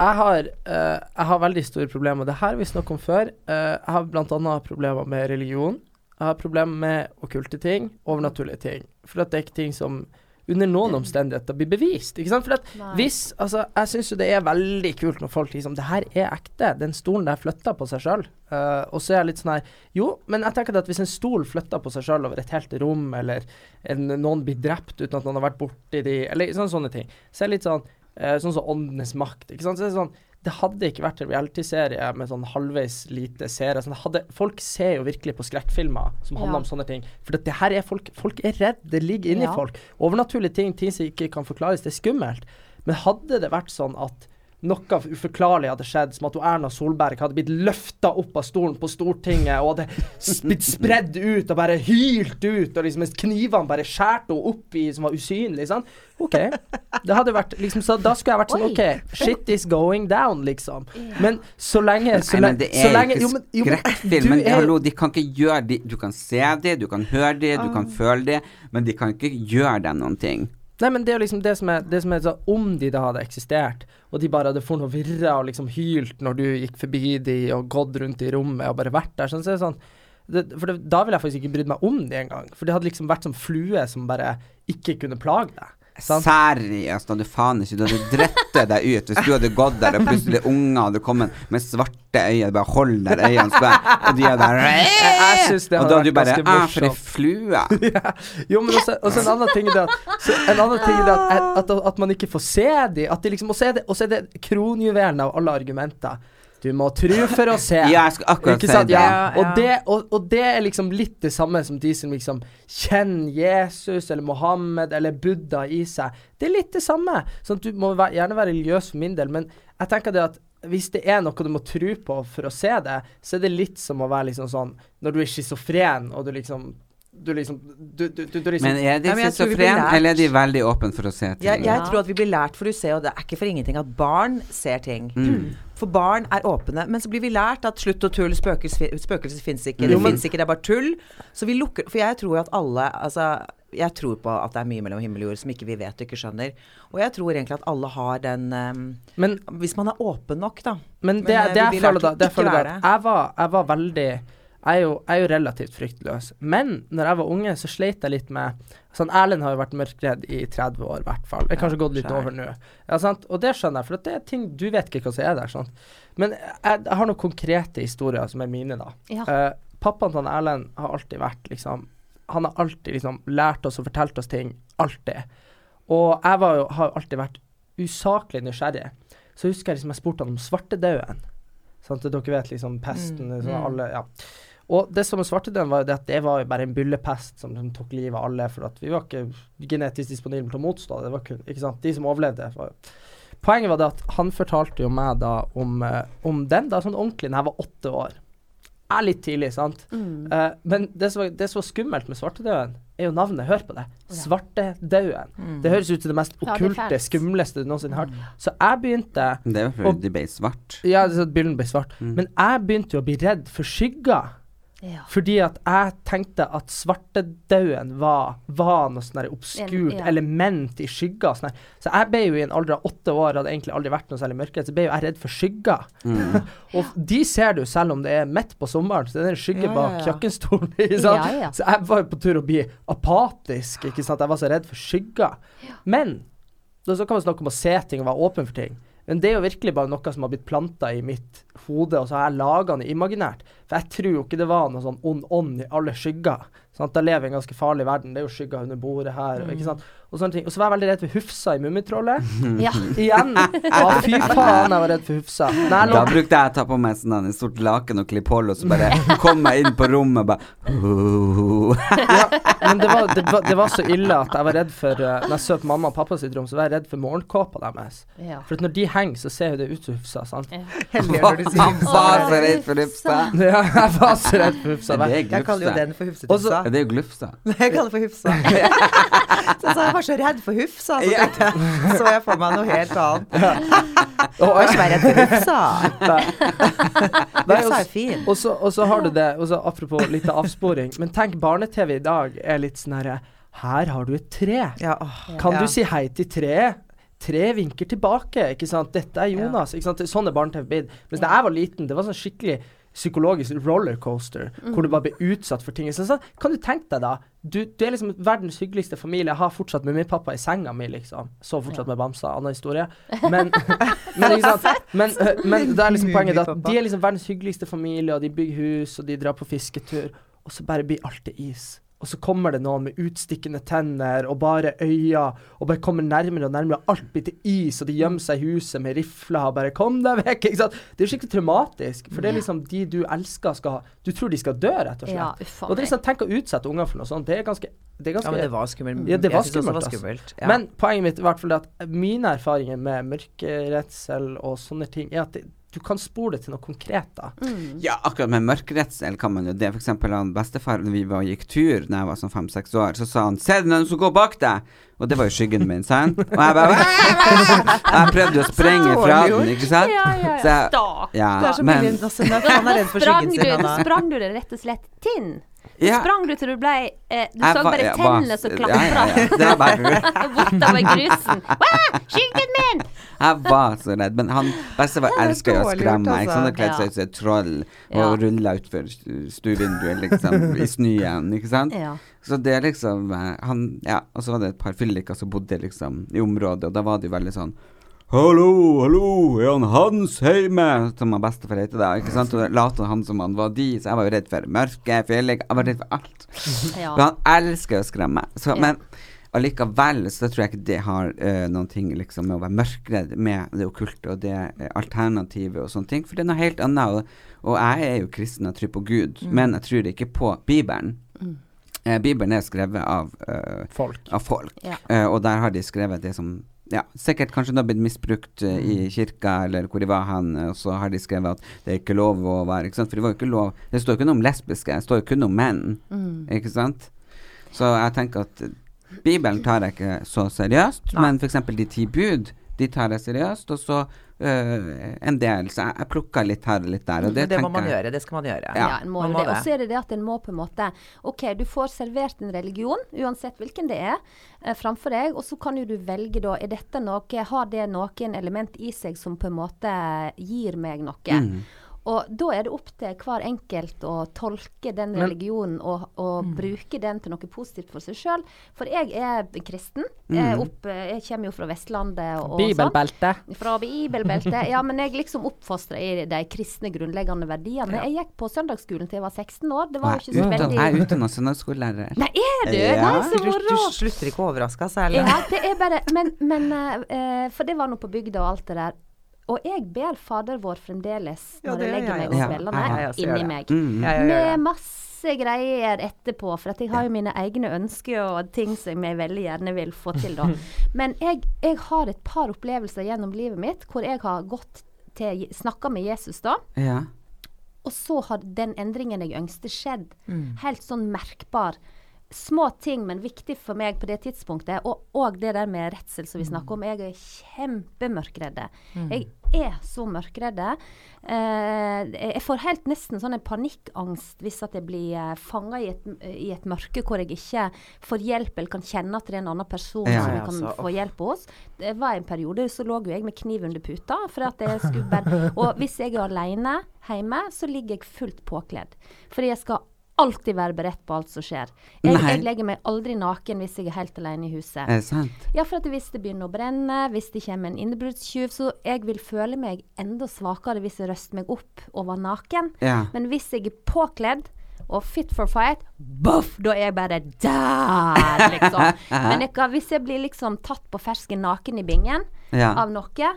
jeg har, uh, jeg har veldig store problemer. Det her Hvis vi snakket om før. Uh, jeg har bl.a. problemer med religion. Jeg har problemer med okkulte ting, overnaturlige ting. For at det er ikke ting som under noen omstendigheter blir bevist. Ikke sant? For at Nei. hvis Altså, jeg syns jo det er veldig kult når folk liksom Det her er ekte. Den stolen der flytta på seg sjøl. og så er jeg litt sånn her Jo, men jeg tenker at hvis en stol flytter på seg sjøl over et helt rom, eller en, noen blir drept uten at noen har vært borti de, eller sånne, sånne ting, så er det litt sånn uh, Sånn som Åndenes makt. Ikke sant? Så er det sånn det hadde ikke vært en reality-serie med sånn halvveis lite seere. Sånn, folk ser jo virkelig på skrekkfilmer som handler Ja. om sånne ting. For det, det her er folk Folk er redd. Det ligger inni Ja. folk. Overnaturlige ting, ting som ikke kan forklares, det er skummelt. Men hadde det vært sånn at noe uforklarlig hadde skjedd, som at Erna Solberg hadde blitt løfta opp av stolen på Stortinget og hadde blitt spredd ut og bare hylt ut, og liksom mens knivene bare skjærte henne opp i som var usynlig, Sånn. OK. Det hadde vært liksom så Da skulle jeg vært sånn OK, shit is going down, liksom. Men så lenge Så Nei, men det så er lenge ikke jo, men, men, skrekkfilm. Men hallo, de kan ikke gjøre det Du kan se det, du kan høre det, du Ah. kan føle det, men de kan ikke gjøre deg noen ting. Nei, men det er jo liksom det som er, det som er så, Om de da hadde eksistert, og de bare hadde funnet og virra og liksom hylt når du gikk forbi de og gått rundt i rommet og bare vært der, sånn, så er det sånn det, For det, da ville jeg faktisk ikke brydd meg om de engang. For det hadde liksom vært som flue som bare ikke kunne plage deg. Seriøst, hadde faen ikke Du hadde drette deg ut hvis du hadde gått der, og plutselig unger hadde kommet med svarte øyne. Bare hold der øynene, så og de synes det Og da hadde du bare ganske ah, for ei flue. <laughs> ja. Jo, men også, også en annen ting er at, en annen ting er at, at, at, man ikke får se dem. at de liksom, Og så er det, det kronjuvelen av alle argumenter. Du må tro for å se. Ja, jeg skulle akkurat Ikke si sant? det. Ja. Ja, ja. Og, det og, og det er liksom litt det samme som de som liksom kjenner Jesus eller Mohammed eller Buddha i seg. Det er litt det samme. Sånn at du må være, gjerne være religiøs for min del, men jeg tenker det at hvis det er noe du må tro på for å se det, så er det litt som å være liksom sånn Når du er schizofren og du liksom Du liksom Du, du, du, du liksom Men er de schizofrene, eller er de veldig åpne for å se ting? Jeg, jeg Ja. tror at vi blir lært for å se, og det er ikke for ingenting at barn ser ting. Mm. For barn er åpne. Men så blir vi lært at slutt og tull, spøkelser, spøkelser fins ikke. Jo, Det fins ikke, det er bare tull. Så vi lukker For jeg tror at alle Altså, jeg tror på at det er mye mellom himmel og jord som ikke vi vet og ikke skjønner. Og jeg tror egentlig at alle har den um, Men Hvis man er åpen nok, da. Men det, Men, det, det vi jeg føler da, det jeg føler da jeg var, jeg var veldig jeg er, jo, jeg er jo relativt fryktløs. Men når jeg var unge, så sleit jeg litt med Sånn Erlend har jo vært mørkredd i 30 år, i hvert fall. Jeg har kanskje gått litt over nå. Ja, sant? Og det skjønner jeg, for at det er ting Du vet ikke hva som er der. Sant? Men jeg, jeg har noen konkrete historier som er mine, da. Ja. Uh, pappaen til Erlend har alltid vært liksom Han har alltid liksom lært oss og fortalt oss ting. Alltid. Og jeg var jo, har jo alltid vært usaklig nysgjerrig. Så husker jeg liksom jeg spurte han om svartedauden. Sant? Dere vet liksom pesten Mm, sånn mm. alle, ja. Og det som med svartedauden var jo det at det var jo bare en byllepest som, som tok livet av alle, for at vi var ikke genetisk disponible til å motstå det. var kun, ikke sant? De som overlevde. Var, jo. Poenget var det at han fortalte jo meg da om, eh, om den da sånn ordentlig da jeg var åtte år. Er litt tidlig, sant? Mm. Uh, men det som, var, det som var skummelt med svartedauden, er jo navnet. Hør på det. Svartedauden. Mm. Det høres ut som det mest Ja, okkulte, skumleste du noensinne har hørt. Så jeg begynte Det er jo fordi de ble svart. Ja, det er sånn at bilden ble svart. Mm. Men jeg begynte jo å bli redd for skygger. Ja. Fordi at jeg tenkte at svartedauden var, var noe sånn obskurt ja. element i skygger. Sånn så jeg ble jo i en alder av åtte år, hadde egentlig aldri vært noe særlig mørkere, så ble jo jeg redd for skygger. Mm. <laughs> Og de ser du selv om det er midt på sommeren, så det er en skygge Ja, ja, bak kjøkkenstolen. <laughs> Ikke sant? Ja, ja. Så jeg var jo på tur å bli apatisk, ikke sant. Jeg var så redd for skygger. Men så kan man snakke om å se ting og være åpen for ting. Men det er jo virkelig bare noe som har blitt planta i mitt hode, og så har jeg laga det imaginært. For jeg tror jo ikke det var noe sånn ond ånd i alle skygger. Sant? Da lever vi i en ganske farlig verden. Det er jo skygger under bordet her. Mm. ikke sant? Og sånne ting. Og så var jeg veldig redd for Hufsa i Mummitrollet. <laughs> Ja. Igjen. Ja, fy faen, jeg var redd for Hufsa. Nei, Da brukte jeg å ta på meg sånn en stort laken og klippe hold, og så bare kom jeg inn på rommet og bare <laughs> ja, men det var, det, var, det var så ille at jeg var redd for uh, Når jeg så på mamma og pappa sitt rom, så var jeg redd for morgenkåpa deres. Ja. For at når de henger, så ser jo det ut som Hufsa. sant? <laughs> Heldig når Han var så redd for Hufsa. Ja, jeg var så redd for Hufsa. Det er Jeg kaller jo den for Hufsetufsa. Ja, det er jo glufsa. Jeg kaller det for Hufsa. så så var så redd for Hufsa, så jeg, <laughs> så jeg for meg noe helt annet. Jeg var ikke redd for Hufsa. Hufsa er fin. og, så, har du det, og så apropos litt av avsporing, men tenk barne-TV i dag er litt sånn herre Her har du et tre. Ja, åh, Kan ja. du si hei til treet? Tre vinker tilbake, ikke sant. Dette er Jonas. Ikke sant? Sånn er barne-TV blitt. Mens da jeg var liten, det var sånn skikkelig psykologisk rollercoaster, hvor du bare blir utsatt for ting. Så, så, kan du tenke deg da, du, du er liksom verdens hyggeligste familie, jeg har fortsatt med min pappa i senga mi, liksom. Så fortsatt med bamsa, annen historie. <laughs> Men, men, ikke sant? men, men det er liksom poenget at de er liksom verdens hyggeligste familie, og de bygger hus, og de drar på fisketur, og så bare blir alt til is. Og så kommer det noen med utstikkende tenner og bare øyne, og bare kommer nærmere og nærmere, og alt blir til is, og de gjemmer seg i huset med rifler og bare 'kom deg vekk', ikke sant. Det er jo skikkelig traumatisk, for det er liksom de du elsker skal Du tror de skal dø, rett og slett. Ja, og det er liksom, tenk å utsette unger for noe sånt, det er ganske det er ganske Ja, men det var skummelt. Ja, det var skummelt, det var skummelt. Ja. Men poenget mitt i hvert fall er at mine erfaringer med mørkeredsel og sånne ting, er at det, du kan spore det til noe konkret, da. Mm. Ja, akkurat med mørkeredsel kan man jo det. For eksempel han bestefar, når vi var og gikk tur da jeg var sånn fem-seks år, så sa han 'Se det noen som går bak deg'. Og det var jo skyggen min, sant? Og jeg bare Jeg prøvde jo å sprenge fra den, ikke sant? Ja, ja, ja. Stakkar. Ja, det er så mye Han er redd for Sprang skyggen sin. Er. sprang du det rett og slett til? Ja. Sprang du til du ble eh, Du Jeg så bare ja, tennene som Ja, klapra ja, ja. Det var bare bortover grusen. Skyggen min! Jeg var så redd. Men han bestefar er elsker jo å skremme meg. Han har kledd seg ut som et troll Ja. og rulla utfor stuevinduet, liksom, i snøen, ikke sant. Ja. Så det er liksom eh, han, Ja, og så var det et par fylliker som bodde liksom i området, og da var det jo veldig sånn Hallo, hallo, er han Hans hjemme? Som han bestefar heter da, ikke sant? Og lot han som han var de, så jeg var jo redd for mørke, fjellig, jeg var redd for alt. Ja. For han elsker å skremme. Så, Ja. Men allikevel så tror jeg ikke det har uh, noen ting liksom med å være mørkredd med det okkulte og det eh, alternativet og sånne ting. For det er noe helt annet. Og, og jeg er jo kristen og tror på Gud, men jeg tror ikke på Bibelen. Eh, Bibelen er skrevet av, Folk. av folk, Ja. Eh, og der har de skrevet det som ja, sikkert kanskje har blitt misbrukt uh, i kirka, eller hvor de var hen, eh, og så har de skrevet at det er ikke lov å være? For det var jo ikke lov Det står jo ikke noe om lesbiske, det står jo kun om menn, ikke sant? Så jeg tenker at Bibelen tar jeg ikke så seriøst, men f.eks. de ti bud, de tar jeg seriøst, og så Uh, en del. Så jeg, jeg plukker litt her og litt der, og det, det må man gjøre. Det skal man gjøre. Ja, en må Man må det. Og så er det det at en må på en måte OK, du får servert en religion, uansett hvilken det er, eh, framfor deg, og så kan jo du velge da Er dette noe Har det noen element i seg som på en måte gir meg noe? Og da er det opp til hver enkelt å tolke den religionen og, og bruke den til noe positivt for seg sjøl. For jeg er kristen. Jeg, er opp, jeg kommer jo fra Vestlandet og, og sånn. Bibelbelte. Fra bibelbeltet. Ja, men jeg liksom oppfostra i de kristne grunnleggende verdiene. Jeg gikk på søndagsskolen til jeg var 16 år. Det var jo ikke så veldig jeg er utdannet søndagsskolelærer. Nei, er du? Ja. Nei, så Du, du slutter ikke å overraske særlig. Ja, det er bare Men, men uh, For det var nå på bygda og alt det der. Og jeg ber Fader vår fremdeles Ja, når det jeg legger meg og Ja, kveldene, gjør inni meg. Mm. Jeg gjør Med masse greier etterpå, for at jeg har jo mine egne ønsker og ting som jeg veldig gjerne vil få til, da. <laughs> Men jeg, jeg har et par opplevelser gjennom livet mitt hvor jeg har gått til Snakka med Jesus, da. Ja. Og så har den endringen jeg ønsket skjedd. Mm. Helt sånn merkbar. Små ting, men viktig for meg på det tidspunktet. Og, og det der med redsel som vi snakker om. Jeg er kjempemørkredde. Jeg er så mørkredde. Eh, jeg får helt nesten sånn en panikkangst hvis at jeg blir uh, fanga i, i et mørke hvor jeg ikke får hjelp eller kan kjenne at det er en annen person Ja. som jeg kan altså, få hjelp hos. Det var en periode så lå jo jeg med kniv under puta. For at jeg <laughs> skulle bare, og hvis jeg er alene hjemme, så ligger jeg fullt påkledd. Fordi jeg skal alltid være beredt på alt som skjer. Jeg, jeg legger meg aldri naken hvis jeg er helt alene i huset. Er det sant? Ja, for hvis det begynner å brenne, hvis det kommer en innbruddstyv, så jeg vil føle meg enda svakere hvis jeg røster meg opp og var naken. Ja. Men hvis jeg er påkledd og fit for fight, boff, da er jeg bare der, liksom. <laughs> Men jeg, hvis jeg blir liksom tatt på fersken naken i bingen Ja. av noe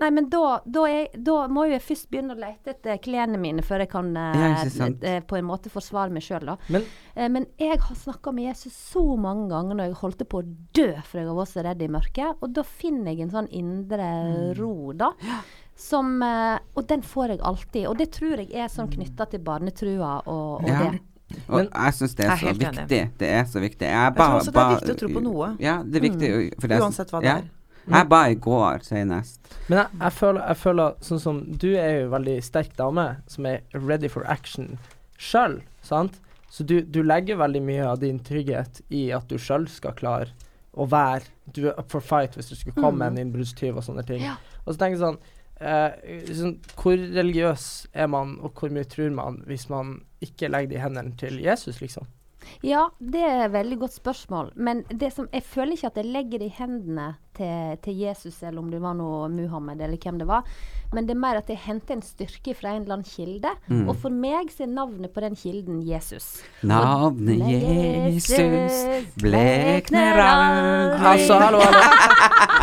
Nei, men da, da, jeg, da må jo jeg først begynne å lete etter klærne mine før jeg kan eh, Ja, sant. eh, på en måte forsvare meg sjøl, da. Men Eh, men jeg har snakka med Jesus så mange ganger når jeg holdt på å dø for jeg var så redd i mørket. Og da finner jeg en sånn indre Mm. ro, da. Som, eh, og den får jeg alltid. Og det tror jeg er sånn knytta til barnetrua og, og Ja. det. Og jeg syns det er er så viktig. enig. Det er så viktig. Jeg, tror også det er viktig å tro på noe. Ja, det er viktig. for det er Uansett hva det ja. er. Jeg ba i går senest. Men jeg, jeg, føler, jeg føler sånn som Du er jo en veldig sterk dame som er ready for action sjøl, sant? Så du, du legger veldig mye av din trygghet i at du sjøl skal klare å være Du er up for fight hvis det skulle komme en innbruddstyv og sånne ting. Ja. Og så tenker jeg sånn, eh, sånn Hvor religiøs er man, og hvor mye tror man hvis man ikke legger det i hendene til Jesus, liksom? Ja, det er et veldig godt spørsmål. Men det som, jeg føler ikke at jeg legger det i hendene til, til Jesus, eller om det var noe Muhammed, eller hvem det var. Men det er mer at jeg henter en styrke fra en eller annen kilde. Mm. Og for meg så er navnet på den kilden Jesus. Navnet Jesus blekner aldri Altså, hallo, hallo.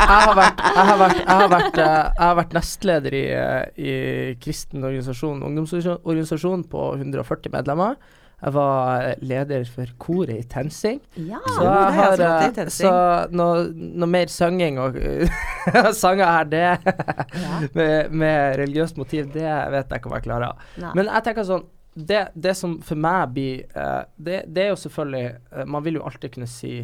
Jeg har vært, jeg har vært, jeg har vært, eh, jeg har vært nestleder i, eh, i kristen organisasjon, ungdomsorganisasjon på 140 medlemmer. Jeg var leder for koret i TenSing. Ja. Så jeg har jeg har eh, Så noe, noe mer synging og <laughs> sanger her, det <laughs> med, med religiøst motiv, det vet jeg ikke om jeg klarer. Nei. Men jeg tenker sånn det, det som for meg blir eh, det, det er jo selvfølgelig eh, Man vil jo alltid kunne si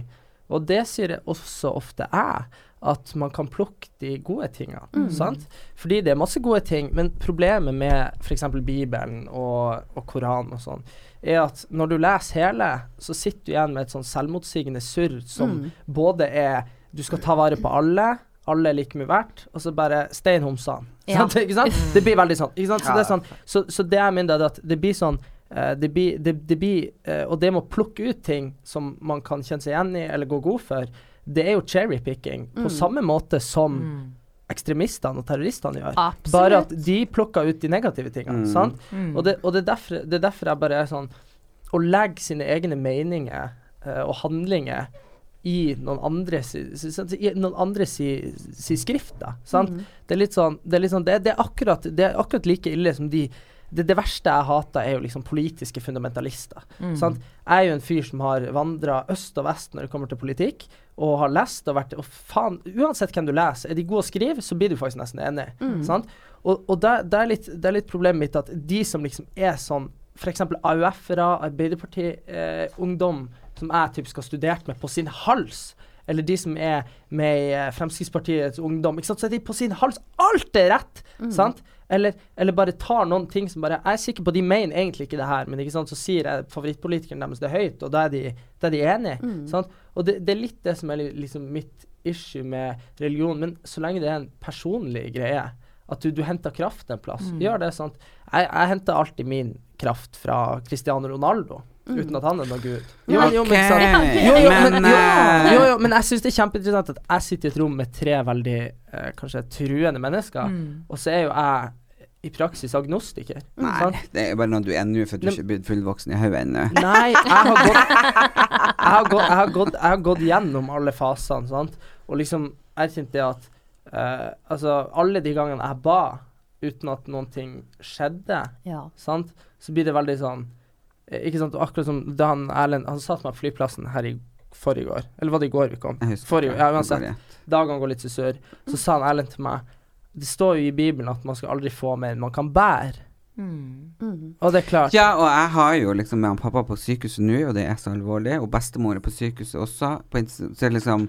Og det sier jeg også ofte jeg, at man kan plukke de gode tingene. Mm. Sant? Fordi det er masse gode ting, men problemet med f.eks. Bibelen og, og Koranen og sånn, er at når du leser hele, så sitter du igjen med et sånn selvmotsigende surr som Mm. både er Du skal ta vare på alle, alle er like mye verdt, og så bare stein homsan. Ja. Ikke sant? Det blir veldig sånn. Ikke sant? Så, Ja. det er sånn så, så det jeg mener, er at det blir sånn Uh, det blir, det, det blir uh, Og det med å plukke ut ting som man kan kjenne seg igjen i eller gå god for, det er jo cherrypicking på Mm. samme måte som ekstremistene og terroristene gjør. Absolutt. Bare at de plukker ut de negative tingene. Mm. Sant? Og, det, og det, er derfor, det er derfor jeg bare er sånn Å legge sine egne meninger uh, og handlinger i noen andre si, si, si, i noen andres si, si skrift, da. Sant? Mm. Det er litt sånn Det er, litt sånn, det, det er, akkurat, det er akkurat like ille som de det, det verste jeg hater, er jo liksom politiske fundamentalister. Sant? Jeg er jo en fyr som har vandra øst og vest når det kommer til politikk, og har lest og vært Og faen, uansett hvem du leser, er de gode å skrive, så blir du faktisk nesten enig. Sant? Og, og det, det, er litt, det er litt problemet mitt at de som liksom er sånn F.eks. AUF-ere, Arbeiderparti-ungdom, som jeg typ skal ha studert med på sin hals. Eller de som er med i eh, Fremskrittspartiets ungdom. Ikke sant? Så er de på sin hals. Alt er rett! Sant? Eller, eller bare tar noen ting som bare Jeg er sikker på de mener egentlig ikke det her, men ikke sant? så sier jeg favorittpolitikeren deres det høyt, og da er de, da er de enige. Sant? Og det, det er litt det som er liksom mitt issue med religion. Men så lenge det er en personlig greie, at du, du henter kraft en plass, gjør det. sant? Jeg, jeg henter alltid min kraft fra Cristiano Ronaldo. Uten at han er noen gud. Jo, men, jo, men, sant? Jo, jo, men, jo, eh, jo, men jeg syns det er kjempeinteressant at jeg sitter i et rom med tre veldig eh, kanskje truende mennesker, og så er jo jeg i praksis agnostiker. Nei, sant? det er bare noe du er nå, for du er ikke blitt fullvoksen i hodet ennå. Nei, jeg har gått <laughs> Jeg har gått, jeg har gått, jeg har gått gjennom alle fasene, sant, og liksom erkjent det at eh, Altså, alle de gangene jeg ba uten at noen ting skjedde, Ja. sant, så blir det veldig sånn eh, Ikke sant, akkurat som da han Erlend Han satt meg på flyplassen her i forrige år. Eller var det i går vi kom? Forrige, ja, uansett. går. Dagene går litt til sør. Så sa han Erlend til meg Det står jo i Bibelen at man skal aldri få mer enn man kan bære. Mm. Og det er klart. Ja, og jeg har jo liksom med han pappa på sykehuset nå, og det er så alvorlig. Og bestemor er på sykehuset også. På så liksom,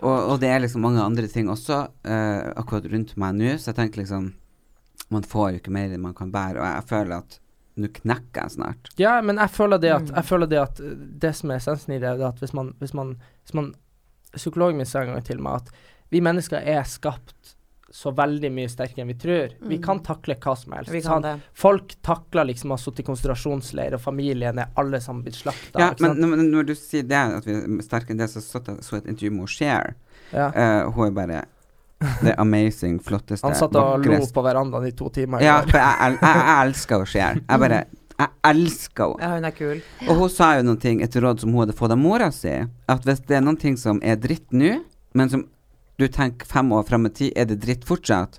og, og det er liksom mange andre ting også uh, akkurat rundt meg nå, så jeg tenker liksom Man får jo ikke mer enn man kan bære, og jeg føler at nå knekker jeg snart. Ja, men jeg føler det at, jeg føler det, at uh, det som er essensen i det, er at hvis man, hvis man, hvis man Psykologen min sa en gang til meg at vi mennesker er skapt så veldig mye sterkere enn vi tror. Vi kan takle hva som helst. Vi kan sant? det. Folk takler liksom å ha sittet i konsentrasjonsleir, og familien er alle sammen blitt slakta. Ja, men når, når du sier det, at vi er sterkere enn det, så så jeg så et intervju med Cher. ja. Uh, hun er bare det amazing, flotteste, Han satt og lo på verandaen i to timer. Ja, for jeg, jeg, jeg, jeg elsker å Cher. Jeg bare Jeg elsker henne. Ja, hun er kul. Og hun sa jo noen ting et råd som hun hadde fått av mora si. At hvis det er noen ting som er dritt nå, men som du tenker fem år frem i tid, er det dritt fortsatt,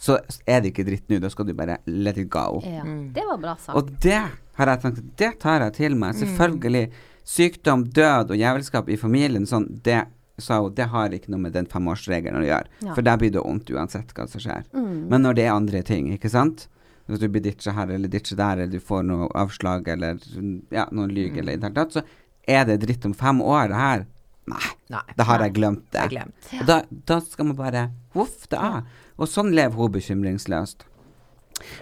så er det ikke dritt nå. Da skal du bare let it go. Ja. Det var bra sagt. Og det har jeg tenkt Det tar jeg til meg. Selvfølgelig. Sykdom, død og jævelskap i familien, sånn, det sa hun, det har ikke noe med den femårsregelen å gjøre. Ja. For der blir det vondt uansett hva som skjer. Mm. Men når det er andre ting, ikke sant? Hvis du blir ditcha her eller ditcha der, eller du får noe avslag eller ja, noen lyg eller i det hele tatt, så er det dritt om fem år, det her. Nei, Nei. da har jeg glemt det. Jeg glemt. Og da, da skal man bare voff det av. Og sånn lever hun bekymringsløst.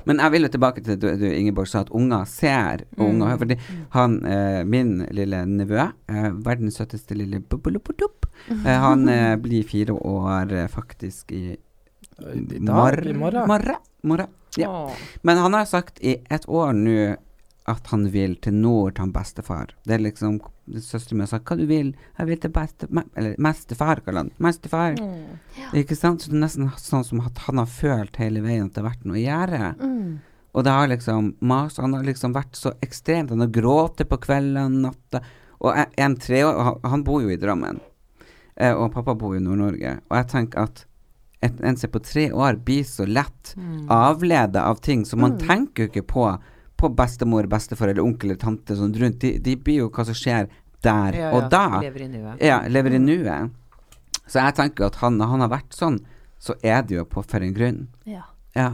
Men jeg vil jo tilbake til det du, du Ingeborg sa, at unger ser og unger hører. Fordi han, eh, min lille nevø, eh, verdens søteste lille bubbuluputup, eh, han eh, <laughs> blir fire år eh, faktisk i I dag? I morgen? morgen. morgen. Ja. Men han har sagt i et år nå at han vil til nord til han bestefar. Det er liksom Søsteren min og sa 'hva du vil', 'jeg vil til beste... Eller mestefar', kaller han. Mestefar. Ikke sant? Så det er nesten sånn som at han har følt hele veien at det har vært noe å gjøre. Mm. Og det har liksom mas, Han har liksom vært så ekstremt. Han har grått på kveldene, natta. Og en, en treår han, han bor jo i Drammen. Eh, og pappa bor jo i Nord-Norge. Og jeg tenker at et, en som er på tre år, blir så lett avleda av ting så man tenker jo ikke på på bestemor, bestefar eller onkel eller tante sånn rundt. De, de blir jo hva som skjer der Ja, og da. Lever i nuet. Ja, lever i nuet. Så jeg tenker at han, han har vært sånn, så er det jo på for en grunn. Ja. Ja.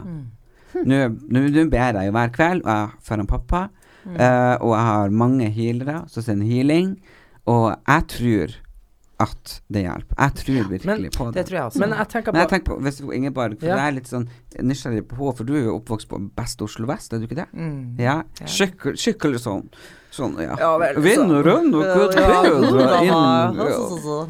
Nå nå- nå ber jeg jo hver kveld, og jeg for en pappa. eh, og jeg har mange healere som sender healing. Og jeg tror at det hjelper. Jeg tror virkelig på det. Det tror jeg også. Men jeg tenker Men jeg på tenker på hvis Ingeborg, for Ja. jeg er litt sånn nysgjerrig på henne, for du er jo oppvokst på best Oslo vest, er du ikke det? Mm. Ja. Skikkelig, skikkelig sånn. Sånn, ja. Ja, vel, og Ja, ja, bedre ja.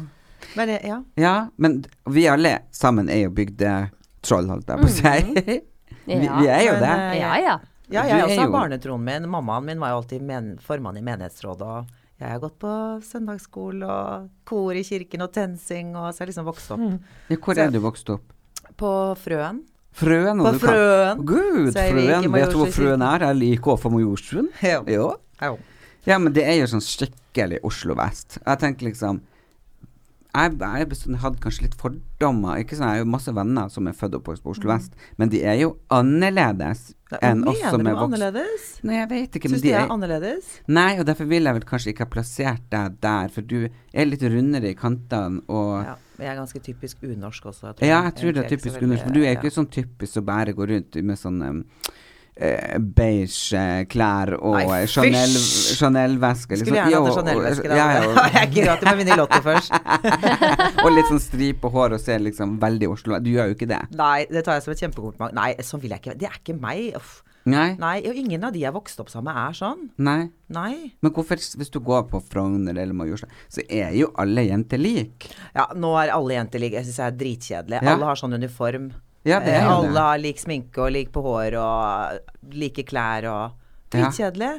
Men ja. ja, men vi alle sammen er jo bygdetroll, holdt jeg på å si. <laughs> vi, vi er jo Men, det. eh, Ja, ja. Ja, jeg er også har jo- barnetroen min. Mammaen min var jo alltid men formann i menighetsrådet. Og jeg har gått på søndagsskole og kor i kirken og TenSing, og så har jeg liksom vokst opp Ja, hvor er du vokst opp? på Frøen. Frøen? På Frøen. Gud, Så jeg Frøen. Vet du hvor Frøen er? Jeg liker også for Majorstuen. Ja. Ja. Ja, men det er jo sånn skikkelig Oslo vest. Jeg tenker liksom jeg, jeg bestandig hadde kanskje litt fordommer. Ikke sånn, Jeg har jo masse venner som er født og oppvokst på Oslo vest, men de er jo annerledes enn oss som er vokst? Nei, jeg vet ikke, Syns de de er er annerledes? Nei, og derfor vil jeg vel kanskje ikke ha plassert deg der, for du er litt rundere i kantene og Ja, men jeg er ganske typisk unorsk også. Ja, jeg tror det er typisk unorsk. for du er ikke sånn typisk å bare gå rundt med sånn um, beige eh, klær og Nei, eh, Chanel! Chanel-veske. Skulle gjerne hatt en Chanel-veske, da. Ja, ja, <laughs> Jeg er rart med vinne i Lotto først. <laughs> og, litt sånn stripe hår og ser liksom veldig Oslo Du gjør jo ikke det. Nei, det tar jeg som et kjempekompliment. Nei, sånn vil jeg ikke Det er ikke meg. Uff. Nei? Nei, og ingen av de jeg vokste opp sammen med, er sånn. Nei. Nei. Men hvorfor, hvis du går på Frogner eller Majorstua, så er jo alle jenter like. Ja, nå er alle jenter like. Jeg syns jeg er dritkjedelig. Ja. Alle har sånn uniform. Ja, det er Eh, jo alle det. har lik sminke og lik på hår og like klær og Ja. Dritkjedelig.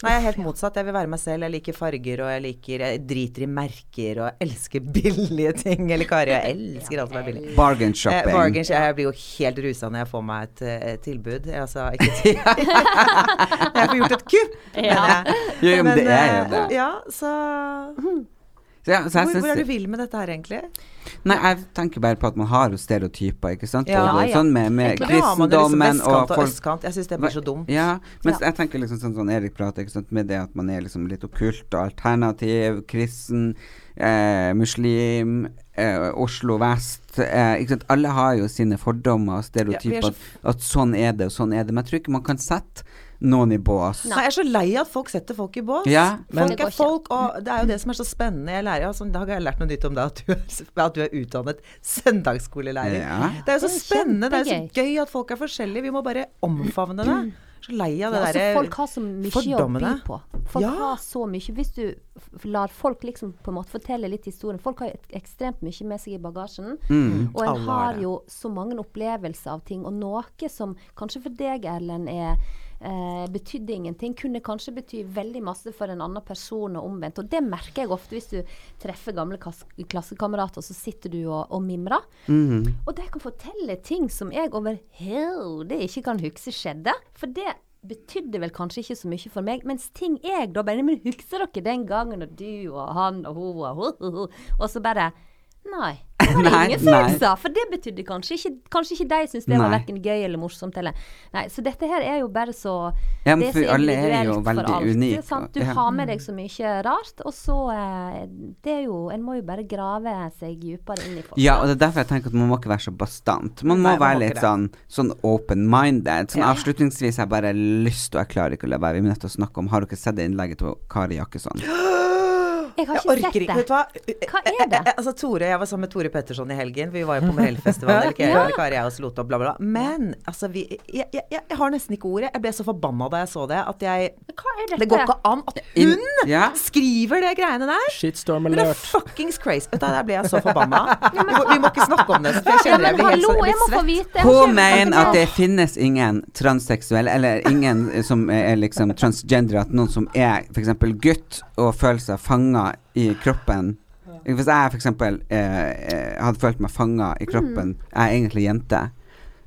Nei, jeg er helt motsatt. Jeg vil være meg selv. Jeg liker farger, og jeg liker Jeg driter i merker og jeg elsker billige ting. Eller Kari, jeg elsker alt som er billig. <laughs> Bargain Eh, bargain, jeg blir jo helt rusa når jeg får meg et, eh, et tilbud. Altså, ikke til <laughs> Jeg får gjort et kupp! Ja. Men, jeg. Jo, men det er jo eh, det. Ja, så Så, ja, hvor, synes- hvor er du vil med dette her, egentlig? Nei, jeg tenker bare på at man har jo stereotyper, ikke sant. Ja, og, ja. sånn med, med Men man jo liksom og og østkant. Jeg syns det blir så dumt. Ja, men Ja. jeg tenker liksom sånn som Erik prater, ikke sant, med det at man er liksom litt okkult og alternativ, kristen, eh, muslim, eh, Oslo vest eh, ikke sant? Alle har jo sine fordommer og er stereotyper, så at, at sånn er det og sånn er det. Men jeg tror ikke man kan sette noen i bås. Nei, jeg er så lei av at folk setter folk i bås. Ja, men- folk Det er folk, og det er jo det som er så spennende. Jeg lærer, altså, I dag har jeg lært noe nytt om deg, at du er, at du er utdannet søndagsskolelærer. Ja. Det er jo så Det er spennende. Det er jo så gøy at folk er forskjellige. Vi må bare omfavne det. Så lei av det Ja, altså, derre folk har så mye å by på. Folk Ja. har så mye. Hvis du lar folk liksom på en måte fortelle litt historien Folk har ekstremt mye med seg i bagasjen. Mm. Og en Alle har har det. jo så mange opplevelser av ting. Og noe som kanskje for deg, Erlend, er eh, betydde ingenting, kunne kanskje bety veldig masse for en annen person, og omvendt. Og det merker jeg ofte hvis du treffer gamle klassekamerater, så sitter du og, og mimrer. Mhm. Og de kan fortelle ting som jeg overhodet ikke kan huske skjedde. For det betydde vel kanskje ikke så mye for meg. Mens ting jeg da bare Men husker dere den gangen og du og han og hun og ho. Og så bare Nei. <laughs> Det var det Nei, ingen som sa. For det betydde kanskje ikke Kanskje ikke de syntes det var Nei. verken gøy eller morsomt eller Nei, så dette her er jo bare så Ja, men det for alle er jo veldig alt, unike, sant? Du ja. har med deg så mye rart, og så eh, Det er jo En må jo bare grave seg dypere inn i folk. Ja, og det er derfor jeg tenker at man må ikke være så bastant. Man må Nei, man være må litt sånn, sånn open-minded. Sånn Ja. Avslutningsvis har jeg bare lyst, og jeg klarer ikke å la være, vi er nødt til å snakke om Har dere sett det innlegget til Kari Jakkesson? <gasps> Jeg har Jeg orker sett ikke. det. Vet du hva? Hva er det? Eh, eh, Altså, Tore, Jeg var sammen med Tore Petterson i helgen. Vi var jo på Morellfestivalen. <laughs> ja. Kari, og Slot bla, bla. bla. Men altså, vi, jeg, jeg, jeg, jeg har nesten ikke ordet. Jeg ble så forbanna da jeg så det, at jeg Hva er dette? Det går ikke an at hun Ja. skriver det greiene der! Shitstorm Men det er alert. fuckings crazy. Vet du, Der ble jeg så forbanna. <laughs> Vi må, vi må ikke snakke om det. For jeg Ja, men jeg blir helt sånn svett. Hun mener at det finnes ingen transseksuelle, eller ingen eh, som er liksom transgender, at noen som er f.eks. gutt og føler seg fanga i kroppen Hvis jeg f.eks. Eh, eh, hadde følt meg fanga i kroppen, jeg er egentlig jente.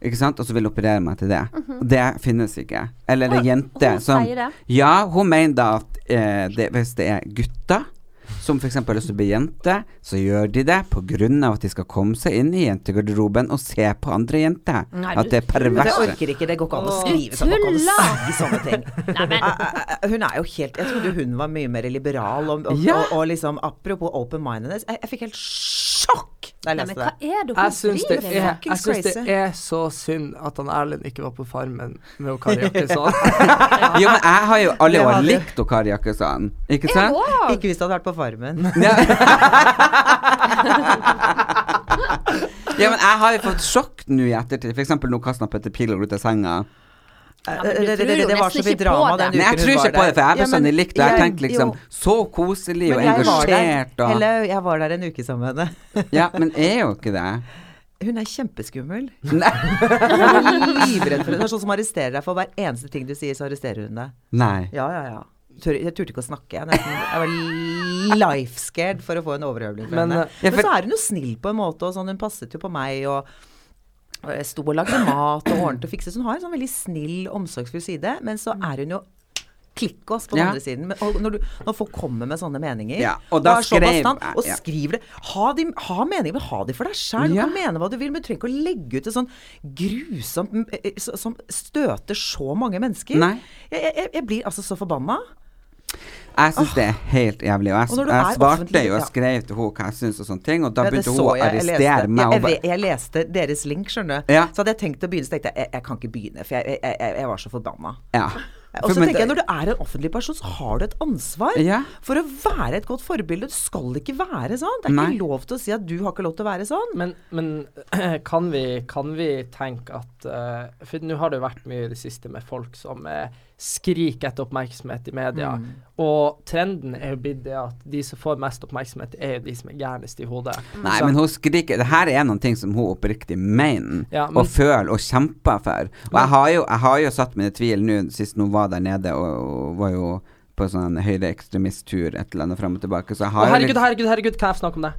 Ikke sant? Og så vil operere meg til det. Og Det finnes ikke. Eller er jente hun som sier det. Ja, hun mener da at eh, det, hvis det er gutter som f.eks. har lyst til å bli jente, så gjør de det pga. at de skal komme seg inn i jentegarderoben og se på andre jenter. Nei, at det er Men det orker ikke. Det går ikke an å skrive sånn. Det går ikke an å si sånne ting. Eh, <laughs> eh, Hun er jo helt Jeg trodde hun var mye mer liberal og, og, Ja. og, og liksom Apropos open-mindedness. Jeg, jeg fikk helt sjokk da jeg Nei, leste men hva det. er det hun driver er, med? jeg syns det er så synd at han Erlend ikke var på Farmen med <laughs> Kari Jakkesson. Jo, men jeg har jo alle Det år likt Kari Jakkesson, ikke sant? Ikke hvis du hadde vært på Farmen. <laughs> Ja. men jeg har jo fått sjokk nå i ettertid. Eksempel nå kasta Petter Pilgaard ut av senga. Men det, du det, tror det, jo det var nesten så mye ikke på drama det. Men Nei, jeg tror ikke på det, for jeg der. bestandig likt det. Jeg jeg- tenkte liksom jo. Så koselig og Men jeg engasjert og Eller, jeg var der en uke sammen med henne. Ja, men er jo ikke det. Hun er kjempeskummel. Nei. Er livredd for det. Hun er sånn som arresterer deg for hver eneste ting du sier, så arresterer hun deg. Nei. Ja, ja, ja. Tør, jeg turte ikke å snakke. Jeg, nesten, jeg var life scared for å få en overhøvling fra Men, henne. eh, ja, Men så er hun jo snill på en måte, og sånn, hun passet jo på meg. og jeg sto og lagde mat og ordnet og fikset. Så hun har en sånn veldig snill, omsorgsfull side. Men så er hun jo klikk oss på den Ja. andre siden. Men, når, du, når folk kommer med sånne meninger, Ja, og da skrev- bastant, og ja. skriver det Ha, de, ha meninger, men ha de for deg sjøl. Du kan mene hva du vil, men du trenger ikke å legge ut det sånn grusomt eh, eh, som støter så mange mennesker. Jeg, jeg, jeg blir altså så forbanna. Jeg syns det er helt jævlig. Og jeg, jeg er svarte jo og skrev til henne hva jeg syns og sånne ting, og da Ja, begynte hun å arrestere meg. Jeg, jeg, jeg leste deres link, skjønner du. Ja. Så hadde jeg tenkt å begynne, så tenkte jeg jeg, jeg kan ikke begynne, for jeg, jeg, jeg, jeg var så forbanna. ja. Og så tenker jeg når du er en offentlig person, så har du et ansvar Ja. for å være et godt forbilde. Du skal ikke være sånn. Det er Nei. ikke lov til å si at du har ikke lov til å være sånn. Men, men <clears throat> kan, vi, kan vi tenke at uh, For nå har det jo vært mye i det siste med folk som uh, skriker etter oppmerksomhet i media. Mm. Og trenden er jo blitt det at de som får mest oppmerksomhet, er jo de som er gærnest i hodet. Nei, Så- men hun skriker Det her er noen ting som hun oppriktig mener Ja, men- og føler og kjemper for. Og jeg har jo, jeg har jo satt mine tvil nå sist hun var der nede og, og var jo på sånn høyreekstremisttur et eller annet fram og tilbake, så jeg Å, har jo herregud, litt herregud, herregud, kan jeg snakke om det?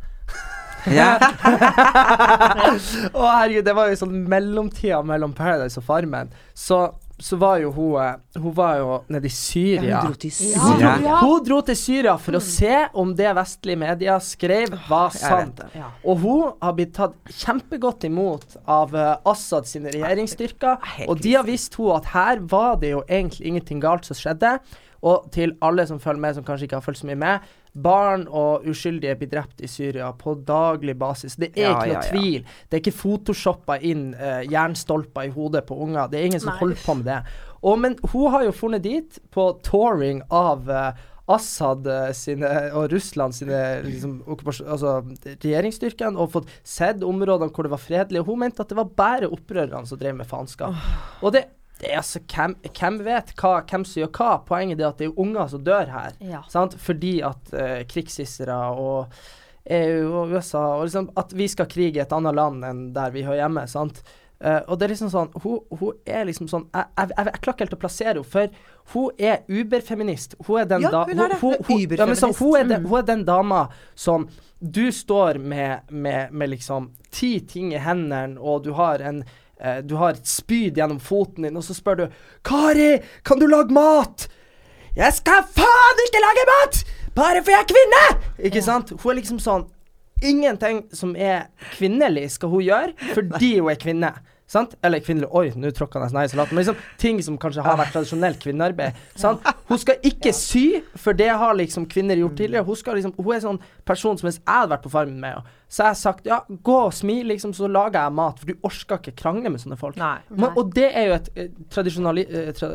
ja. <laughs> Å herregud, det var jo sånn mellomtida mellom Paradise og Farmen. Så, så var jo hun eh, Hun var jo nede i Syria. Hun dro til Ja, Hun, dro, Hun dro til Syria for å se om det vestlige media skrev var sant. Ja. Og hun har blitt tatt kjempegodt imot av uh, Assad sine regjeringsstyrker. Og de har visst hun at her var det jo egentlig ingenting galt som skjedde. Og til alle som følger med, som kanskje ikke har fulgt så mye med. Barn og uskyldige blir drept i Syria på daglig basis. Det er Ja, ikke noe ja, tvil. Det er ikke photoshoppa inn uh, jernstolper i hodet på unger. Det er ingen som Nei. holder på med det. Og, men hun har jo funnet dit på touring av uh, Assad eh, sine og Russland sine liksom, altså, regjeringsstyrkene og fått sett områdene hvor det var fredelig. Og hun mente at det var bare opprørerne som drev med faenskap. Og det, altså hvem, hvem vet hva, hvem som gjør hva? Poenget er at det er unger som dør her. Ja. Sant? Fordi at uh, krigshissere og EU og USA og liksom At vi skal krige i et annet land enn der vi hører hjemme. sant? Uh, og det er liksom sånn Hun, hun er liksom sånn Jeg, jeg, jeg, jeg klarer ikke helt å plassere henne, for hun er uberfeminist. Hun er den Ja, da hun er det. Hun er ja, men sånn, hun, er den. Hun er den dama som Du står med, med, med liksom ti ting i hendene, og du har en eh, Du har et spyd gjennom foten din, og så spør du 'Kari, kan du lage mat?' 'Jeg skal faen ikke lage mat! Bare for jeg er kvinne!' Ikke sant? Hun er liksom sånn Ingenting som er kvinnelig, skal hun gjøre fordi hun er kvinne. Sant? Eller kvinnelig Oi, nå tråkka jeg nesten her i salaten. Men liksom ting som kanskje har vært tradisjonelt kvinnearbeid. Sant? Hun skal ikke sy, for det har liksom kvinner gjort tidligere. Hun, skal liksom, hun er sånn person som hvis jeg hadde vært på Farmen med henne, så har jeg sagt ja, gå og smil, liksom, så lager jeg mat. For du orsker ikke krangle med sånne folk. Nei. Men, og det er jo et eh, eh, tra,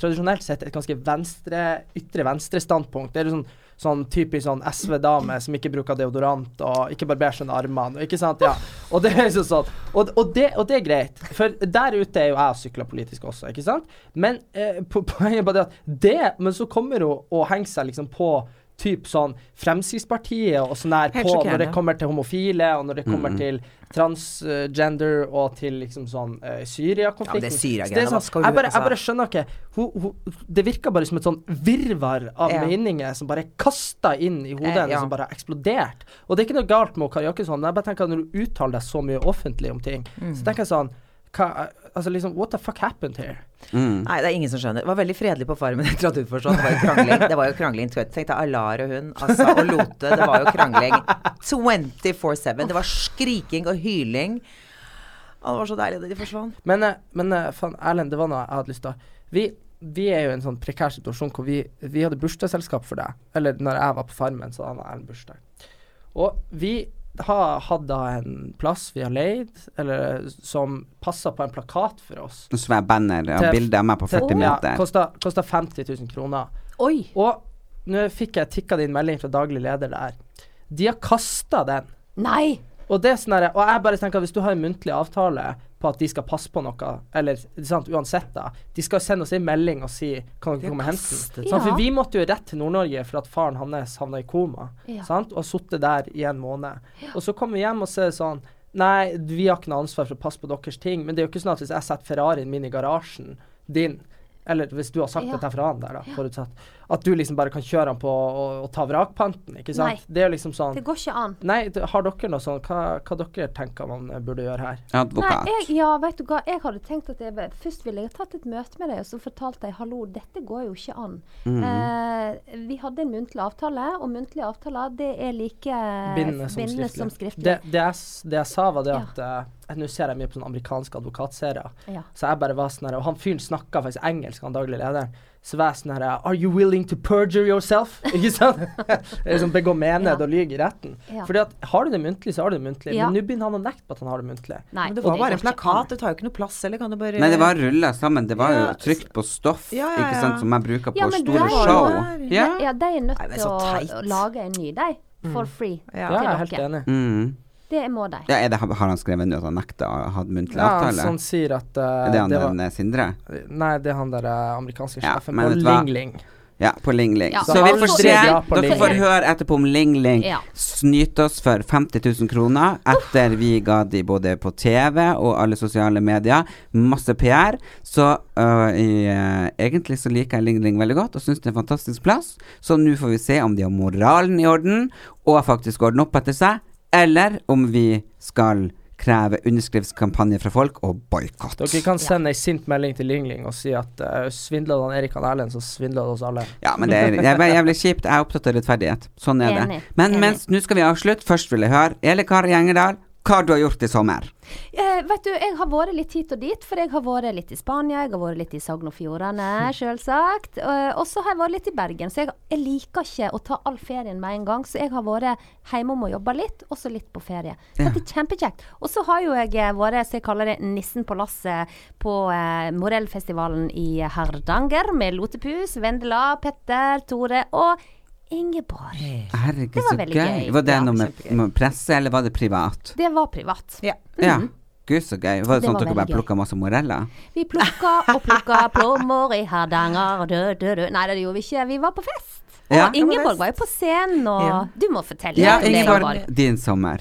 tradisjonelt sett et ganske venstre, ytre venstre-standpunkt. Det er jo sånn, sånn typisk sånn SV-dame som ikke bruker deodorant og ikke barberer seg under armene. Ikke sant? Ja. Og det er liksom sånn. Og, og, det, og det er greit. For der ute er jo jeg og sykler politisk også, ikke sant? Men eh, poenget er bare det at det Men så kommer hun og henger seg liksom på typ sånn Fremskrittspartiet og sånn der på når det kommer til homofile, og når det kommer til transgender og til liksom sånn uh, Syria-konflikten. Ja, det er Syria-greiene, sånn, jeg, bare, jeg altså- bare skjønner ikke hun, hun, Det virker bare som et sånn virvar av Ja. meninger som bare er kasta inn i hodet Eh, ja. som bare har eksplodert. Og det er ikke noe galt med Kari Jakkesson, men jeg bare tenker at når du uttaler deg så mye offentlig om ting, Mm. så tenker jeg sånn hva, altså liksom, What the fuck happened here? Mm. Nei, det er ingen som skjønner. Det var veldig fredelig på Farmen <laughs> etter at hun forsvant. Det var jo krangling. Det var jo krangling. Tenk deg Alar og hun, Assa og Lote. Det var jo krangling 24-7. Det var skriking og hyling. Og det var så deilig da de forsvant. Men, eh, men eh, faen, Erlend, det var noe jeg hadde lyst til. Vi, vi er jo i en sånn prekær situasjon hvor vi, vi hadde bursdagsselskap for deg. Eller når jeg var på Farmen, så hadde Erlend bursdag. Og vi har hadde en plass vi har leid, eller som passa på en plakat for oss. En svær banner og Til- bilde av meg på 40 til, meter. Ja, kosta 50 000 kroner. Oi! Og nå fikk jeg tikka din melding fra daglig leder der. De har kasta den. Nei! Og det er sånn Og jeg bare tenker at hvis du har en muntlig avtale på at de skal passe på noe, eller sant, uansett, da De skal sende oss en melding og si Kan dere komme og hente den? Ja. For vi måtte jo rett til Nord-Norge for at faren hans havna i koma. Ja. Sant? Og sittet der i en måned. Og så kommer vi hjem og så er sånn Nei, vi har ikke noe ansvar for å passe på deres ting. Men det er jo ikke sånn at hvis jeg setter Ferrarien min i garasjen din, eller hvis du har sagt Ja. dette fra han der, da, forutsatt, at du liksom bare kan kjøre han på og, og ta vrakpanten, ikke sant? Nei. Det er liksom sånn Det går ikke an. Nei, har dere noe sånn hva, hva dere tenker man eh, burde gjøre her? Advokat. Nei, jeg, ja, vet du hva. Jeg hadde tenkt at jeg, først ville jeg ha tatt et møte med deg, og så fortalte jeg hallo, dette går jo ikke an. Mm. Eh, vi hadde en muntlig avtale, og muntlige avtaler det er like Bindende som som skriftlig. Det, det, jeg, det jeg sa, var det Ja. at eh, Nå ser jeg mye på sånne amerikanske advokatserier. Ja. Så jeg bare var sånn her Og han fyren snakka faktisk engelsk, han daglig lederen. Så var jeg sånn her Are you willing to perjure yourself? <laughs> Ikke sant? liksom begå mened Ja. og lyge i retten. Ja. Fordi at har du det muntlig, så har du det muntlig. Ja. Men nå begynner han å nekte på at han har det muntlig. Nei, Men det og var bare en plakat, det tar jo ikke noe plass, eller kan du bare Nei, det var rulla sammen. Det var jo trygt på stoff, Ja, ja, ikke sant, som jeg bruker på store show. Ja. Ja. Ja, de er nødt til å å lage en ny, de. For free. Ja. Ja, jeg er helt enig. Mm. Det må de. ja er det, har han skrevet nå at han nekter å ha muntlig Ja, avtale? som sier at eh, er det han det var, den eh, Sindre? Nei, det er han der eh, amerikanske Ja, sjefen ja, på vet? Ling Ling. Ja, på Ling Ling. Ja, så så vi får se. Dere Ling får høre etterpå om Ling Ling Ja. snyter oss for 50 000 kroner etter vi ga de både på TV og alle sosiale medier masse PR. Så øh, i, egentlig så liker jeg Ling Ling veldig godt og syns det er en fantastisk plass. Så nå får vi se om de har moralen i orden og faktisk ordner opp etter seg, eller om vi skal kreve underskriftskampanje fra folk og boikott. Dere kan sende ei sint melding til Ling Ling og si at uh, svindla han Erik han Erlend, så svindla det oss alle. Ja, men det er, det er jævlig kjipt. Jeg er opptatt av rettferdighet. Sånn er Enig. det. Men mens nå skal vi avslutte. Først vil jeg høre Eli Kari Gjengedal, hva du har gjort i sommer? Eh, vet du, jeg har vært litt hit og dit, for jeg har vært litt i Spania, jeg har vært litt i Sogn og Fjordane, selvsagt. Eh, og så har jeg vært litt i Bergen, så jeg, jeg liker ikke å ta all ferien med en gang. Så jeg har vært hjemme om å jobbe litt, og så litt på ferie. Så Ja. det er kjempekjekt. Og så har jo jeg eh, vært, så jeg kaller det nissen på lasset, på eh, Morellfestivalen i Hardanger med Lotepus, Vendela, Petter, Tore og Ingeborg. Herregud, Det var så veldig gøy. gøy. Var det Ja, noe med, med presse, eller var det privat? Det var privat. Ja. Ja. Gud, så gøy. Var det, Det sånn var at dere bare plukka masse moreller? Vi plukka og plukka <laughs> plommer i Hardanger. Dø, dø, dø. Nei, det gjorde vi ikke. Vi var på fest. Og Ingeborg var jo på scenen, og Ja. Du må fortelle Ja, Ingeborg, din sommer.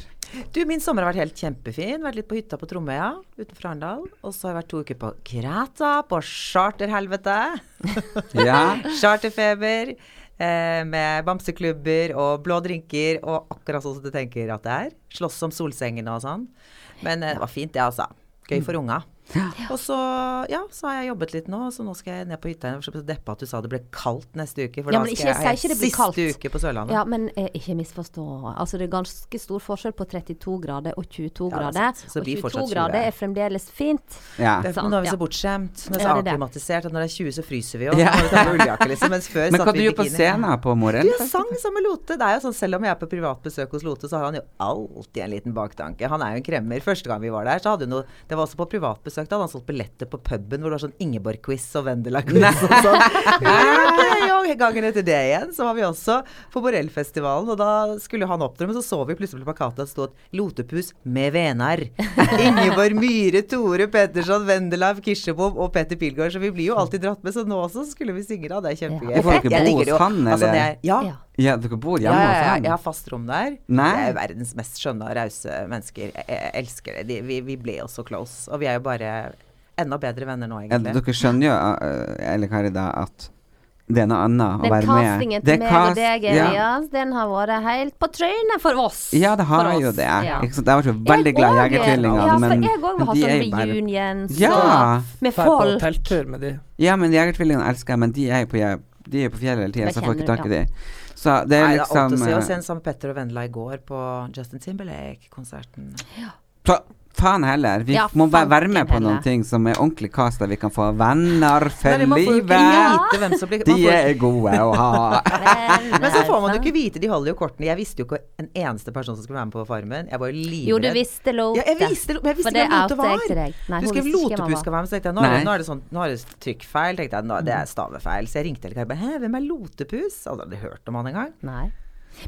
Du, min sommer har vært helt kjempefin. Vært litt på hytta på Tromøya utenfor Arendal. Og så har jeg vært to uker på Kreta, på charterhelvete. Ja. <laughs> Charterfeber. Eh, med bamseklubber og blå drinker og akkurat sånn som du tenker at det er. Slåss om solsengene og sånn. Men eh, det var fint, det, altså. Gøy for unga. Og så, ja, så har jeg jobbet litt nå, så nå skal jeg ned på hytta. Jeg var så deppa at du sa det ble kaldt neste uke, for Ja, da skal ikke- jeg, jeg, blir siste kaldt. uke på Sørlandet. Ja, men eh, ikke misforstå. Altså, det er ganske stor forskjell på 32 grader og 22 Ja, er grader. Så, Så og 22 grader er fremdeles fint. ja. Det, men nå er vi så bortskjemt. Nå er vi så det at avklimatisert. Og når det er 20, så fryser vi jo. Ja. Liksom. Mens før <laughs> Men hva du gjør på scenen scenen på morgenen? Du, jeg sang sammen med Lote. Det er jo sånn, Selv om jeg er på privat besøk hos Lote, så har han jo alltid en liten baktanke. Han er jo en kremmer. Første gang vi var der, så hadde hun noe Det var også på privat besøk. Da hadde han solgt billetter på puben hvor det var sånn Ingeborg-quiz og Vendela-quiz og sånn. <laughs> Ja, og gangen etter det igjen så var vi også på Borellfestivalen, og da skulle han opptre, men så så vi plutselig på plakaten at det stod 'Lotepus med venar'. <laughs> Ingeborg Myhre, Tore Petterson, Vendela Kirsebom og Petter Pilgaard. Så vi blir jo alltid dratt med, så nå også skulle vi synge da. Det er kjempegøy. Ja. Får dere Jeg bo digger det ja, jo. Eller? ja. Ja. Ja, dere bor Ja, hjemme ja, hos ja, ham? jeg har fast rom der. Nei. Det er verdens mest skjønne og rause mennesker. Jeg, jeg elsker det. De, vi, vi ble jo så close. Og vi er jo bare enda bedre venner nå, Ja, dere skjønner jo, eller Elle Kari, da, at det er noe annet å være med. castingen Det til meg og deg, deg, ja. Den har vært helt på trynet for oss. Ja, det har jo det. Ja. Ikke sant? Jeg har vært veldig Jeg glad i Jegertvillingene, ja, men, jeg òg vil har ha sånn reunions Ja. med Drar på folk. telttur med de. Ja, men Jegertvillingene elsker jeg, men de er jo på, de er på fjellet hele tida, så jeg får ikke tak i de. Så det er Nei, det er alt liksom å si. Og sen sammen Petter og Vendela i går på Justin Timberlake-konserten. så, faen heller. Vi Ja, må bare være med på noen heller. ting som er ordentlig cast, der vi kan få venner for Nei, livet. blir De får- er gode å ha. <laughs> Men så får man jo ikke vite, de holder jo kortene. Jeg visste jo ikke en eneste person som skulle være med på Farmen. Jeg var jo livredd. Jo, du visste Lote. Ja, jeg visste, men jeg visste For det ikke hvem Lote var. Nei, du skrev Lotepus skal være med, så tenkte jeg nå er, det, nå er det sånn Nå er det trykkfeil. Tenkte jeg, nå, det er stavefeil. Så jeg ringte hele Hæ, hvem er Lotepus? Aldri hadde hørt om han engang.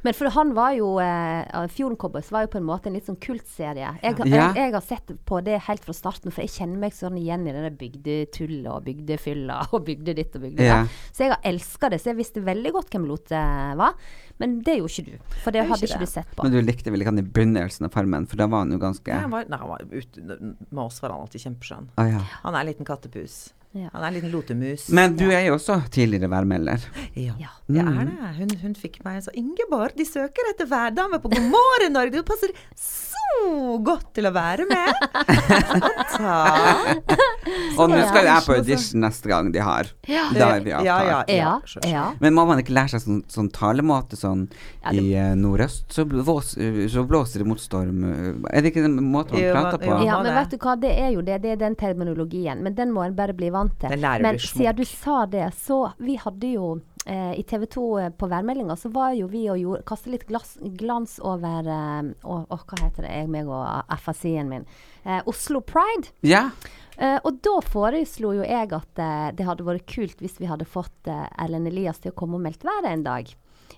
Men for han var jo eh, Fjorden Cowboys var jo på en måte en litt sånn kultserie. Jeg, Ja. jeg, jeg har sett på det helt fra starten, for jeg kjenner meg sånn igjen i det bygdetullet og bygdefylla <laughs> og bygde ditt og bygde Ja. datt. Så jeg har elska det. Så jeg visste veldig godt hvem Lote var. Men det gjorde ikke du. For det hadde ikke det. du sett på. Men du likte vel ikke han i begynnelsen av Farmen, for da var han jo ganske Nei, han var, nei, han var ute, med oss var han alltid kjempeskjønn. Ah, ja. Han er en liten kattepus. Ja. Han er en liten lotemus. Men du er jo også tidligere værmelder. Ja, Ja. jeg er det. Hun, hun fikk meg så Ingeborg, de søker etter værdame på God morgen Norge. Du passer godt til å være med. <laughs> Og nå skal jeg på audition neste gang de har. Ja. Da er vi Ja, ja, ja, Ja, så- ja. Men må man ikke lære seg sånn, sånn talemåte sånn Ja, det- i uh, nordøst? Så, blås, så blåser det mot storm. eh, Er det ikke den måten man Jo, prater på? jo, Ja, men vet du hva, det er jo det. Det er den terminologien. Men den må en bare bli vant til. Den lærer men siden du sa det, så Vi hadde jo eh, i TV 2 eh, på værmeldinga, så var jo vi og gjorde kastet litt glass, glans over eh, å, å, hva heter det, jeg, meg og FSI-en min. Eh, Oslo Pride. Ja. Eh, og da foreslo jo jeg at eh, det hadde vært kult hvis vi hadde fått eh, Ellen Elias til å komme og melde været en dag.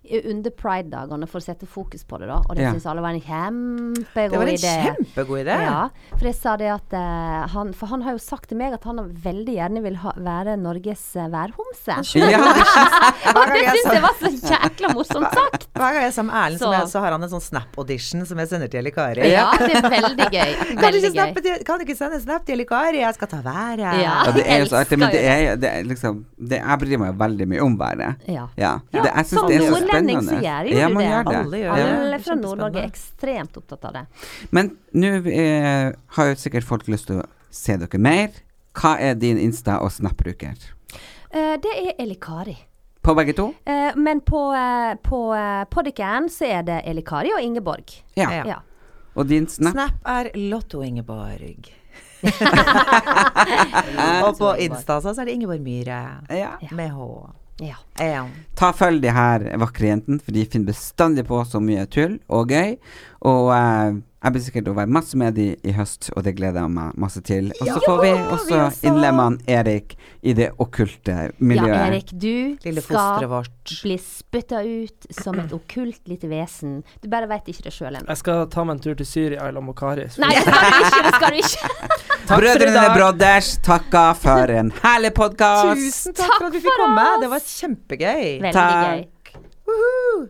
I- Under pride-dagene, for å sette fokus på det, da. Og det Ja. syns alle var en kjempegod idé. Det var en idé. kjempegod idé. Ja, for jeg sa det at uh, han For han har jo sagt til meg at han veldig gjerne vil ha, være Norges uh, værhomse. ja. <laughs> <laughs> Og det syns jeg var så jækla morsomt sagt. Hver gang jeg er sammen med Erlend, så, Så- jeg- så har han en sånn Snap-audition som jeg sender til Eli Kari. Ja, det er veldig gøy. <laughs> Kan du, ikke snappe til, kan du ikke sende snap til Eli Kari? Jeg skal ta været. Ja. Ja, det er jo så artig, men det er, det er liksom det, Jeg bryr meg veldig mye om været. Ja. Ja. Det, jeg syns som det er så nordlending så gjør jo ja, du det. gjør det. Alle gjør det. Alle fra. Nord-Norge er ekstremt opptatt av det. Men nå eh, har jo sikkert folk lyst til å se dere mer. Hva er din Insta- og Snap-bruker? Eh, det er Elikari. På begge to? Eh, men på, eh, på uh, Podican så er det Elikari og Ingeborg. Ja. Ja. Ja. Og din Snap? Snap er Lotto-Ingeborg. <laughs> <laughs> Og på Insta så er det Ingeborg Myhre. Ja. Med H. ja. Ja. Ta følg de her vakre jentene, for de finner bestandig på så mye tull og gøy. Og eh, jeg blir sikkert å være masse med de i høst, og det gleder jeg meg masse til. Og så får vi også også. innlemme Erik i det okkulte ja, miljøet. Erik, du Lille skal vårt. bli spytta ut som et okkult lite vesen. Du bare veit ikke det sjøl ennå. Jeg skal ta meg en tur til Syria i lag med Kari. Nei, det skal du ikke! Det skal du ikke. <laughs> Takk Brødrene Brodders takker for en herlig podkast. Tusen takk for at vi fikk komme. Det var kjempegøy. Veldig Takk. gøy.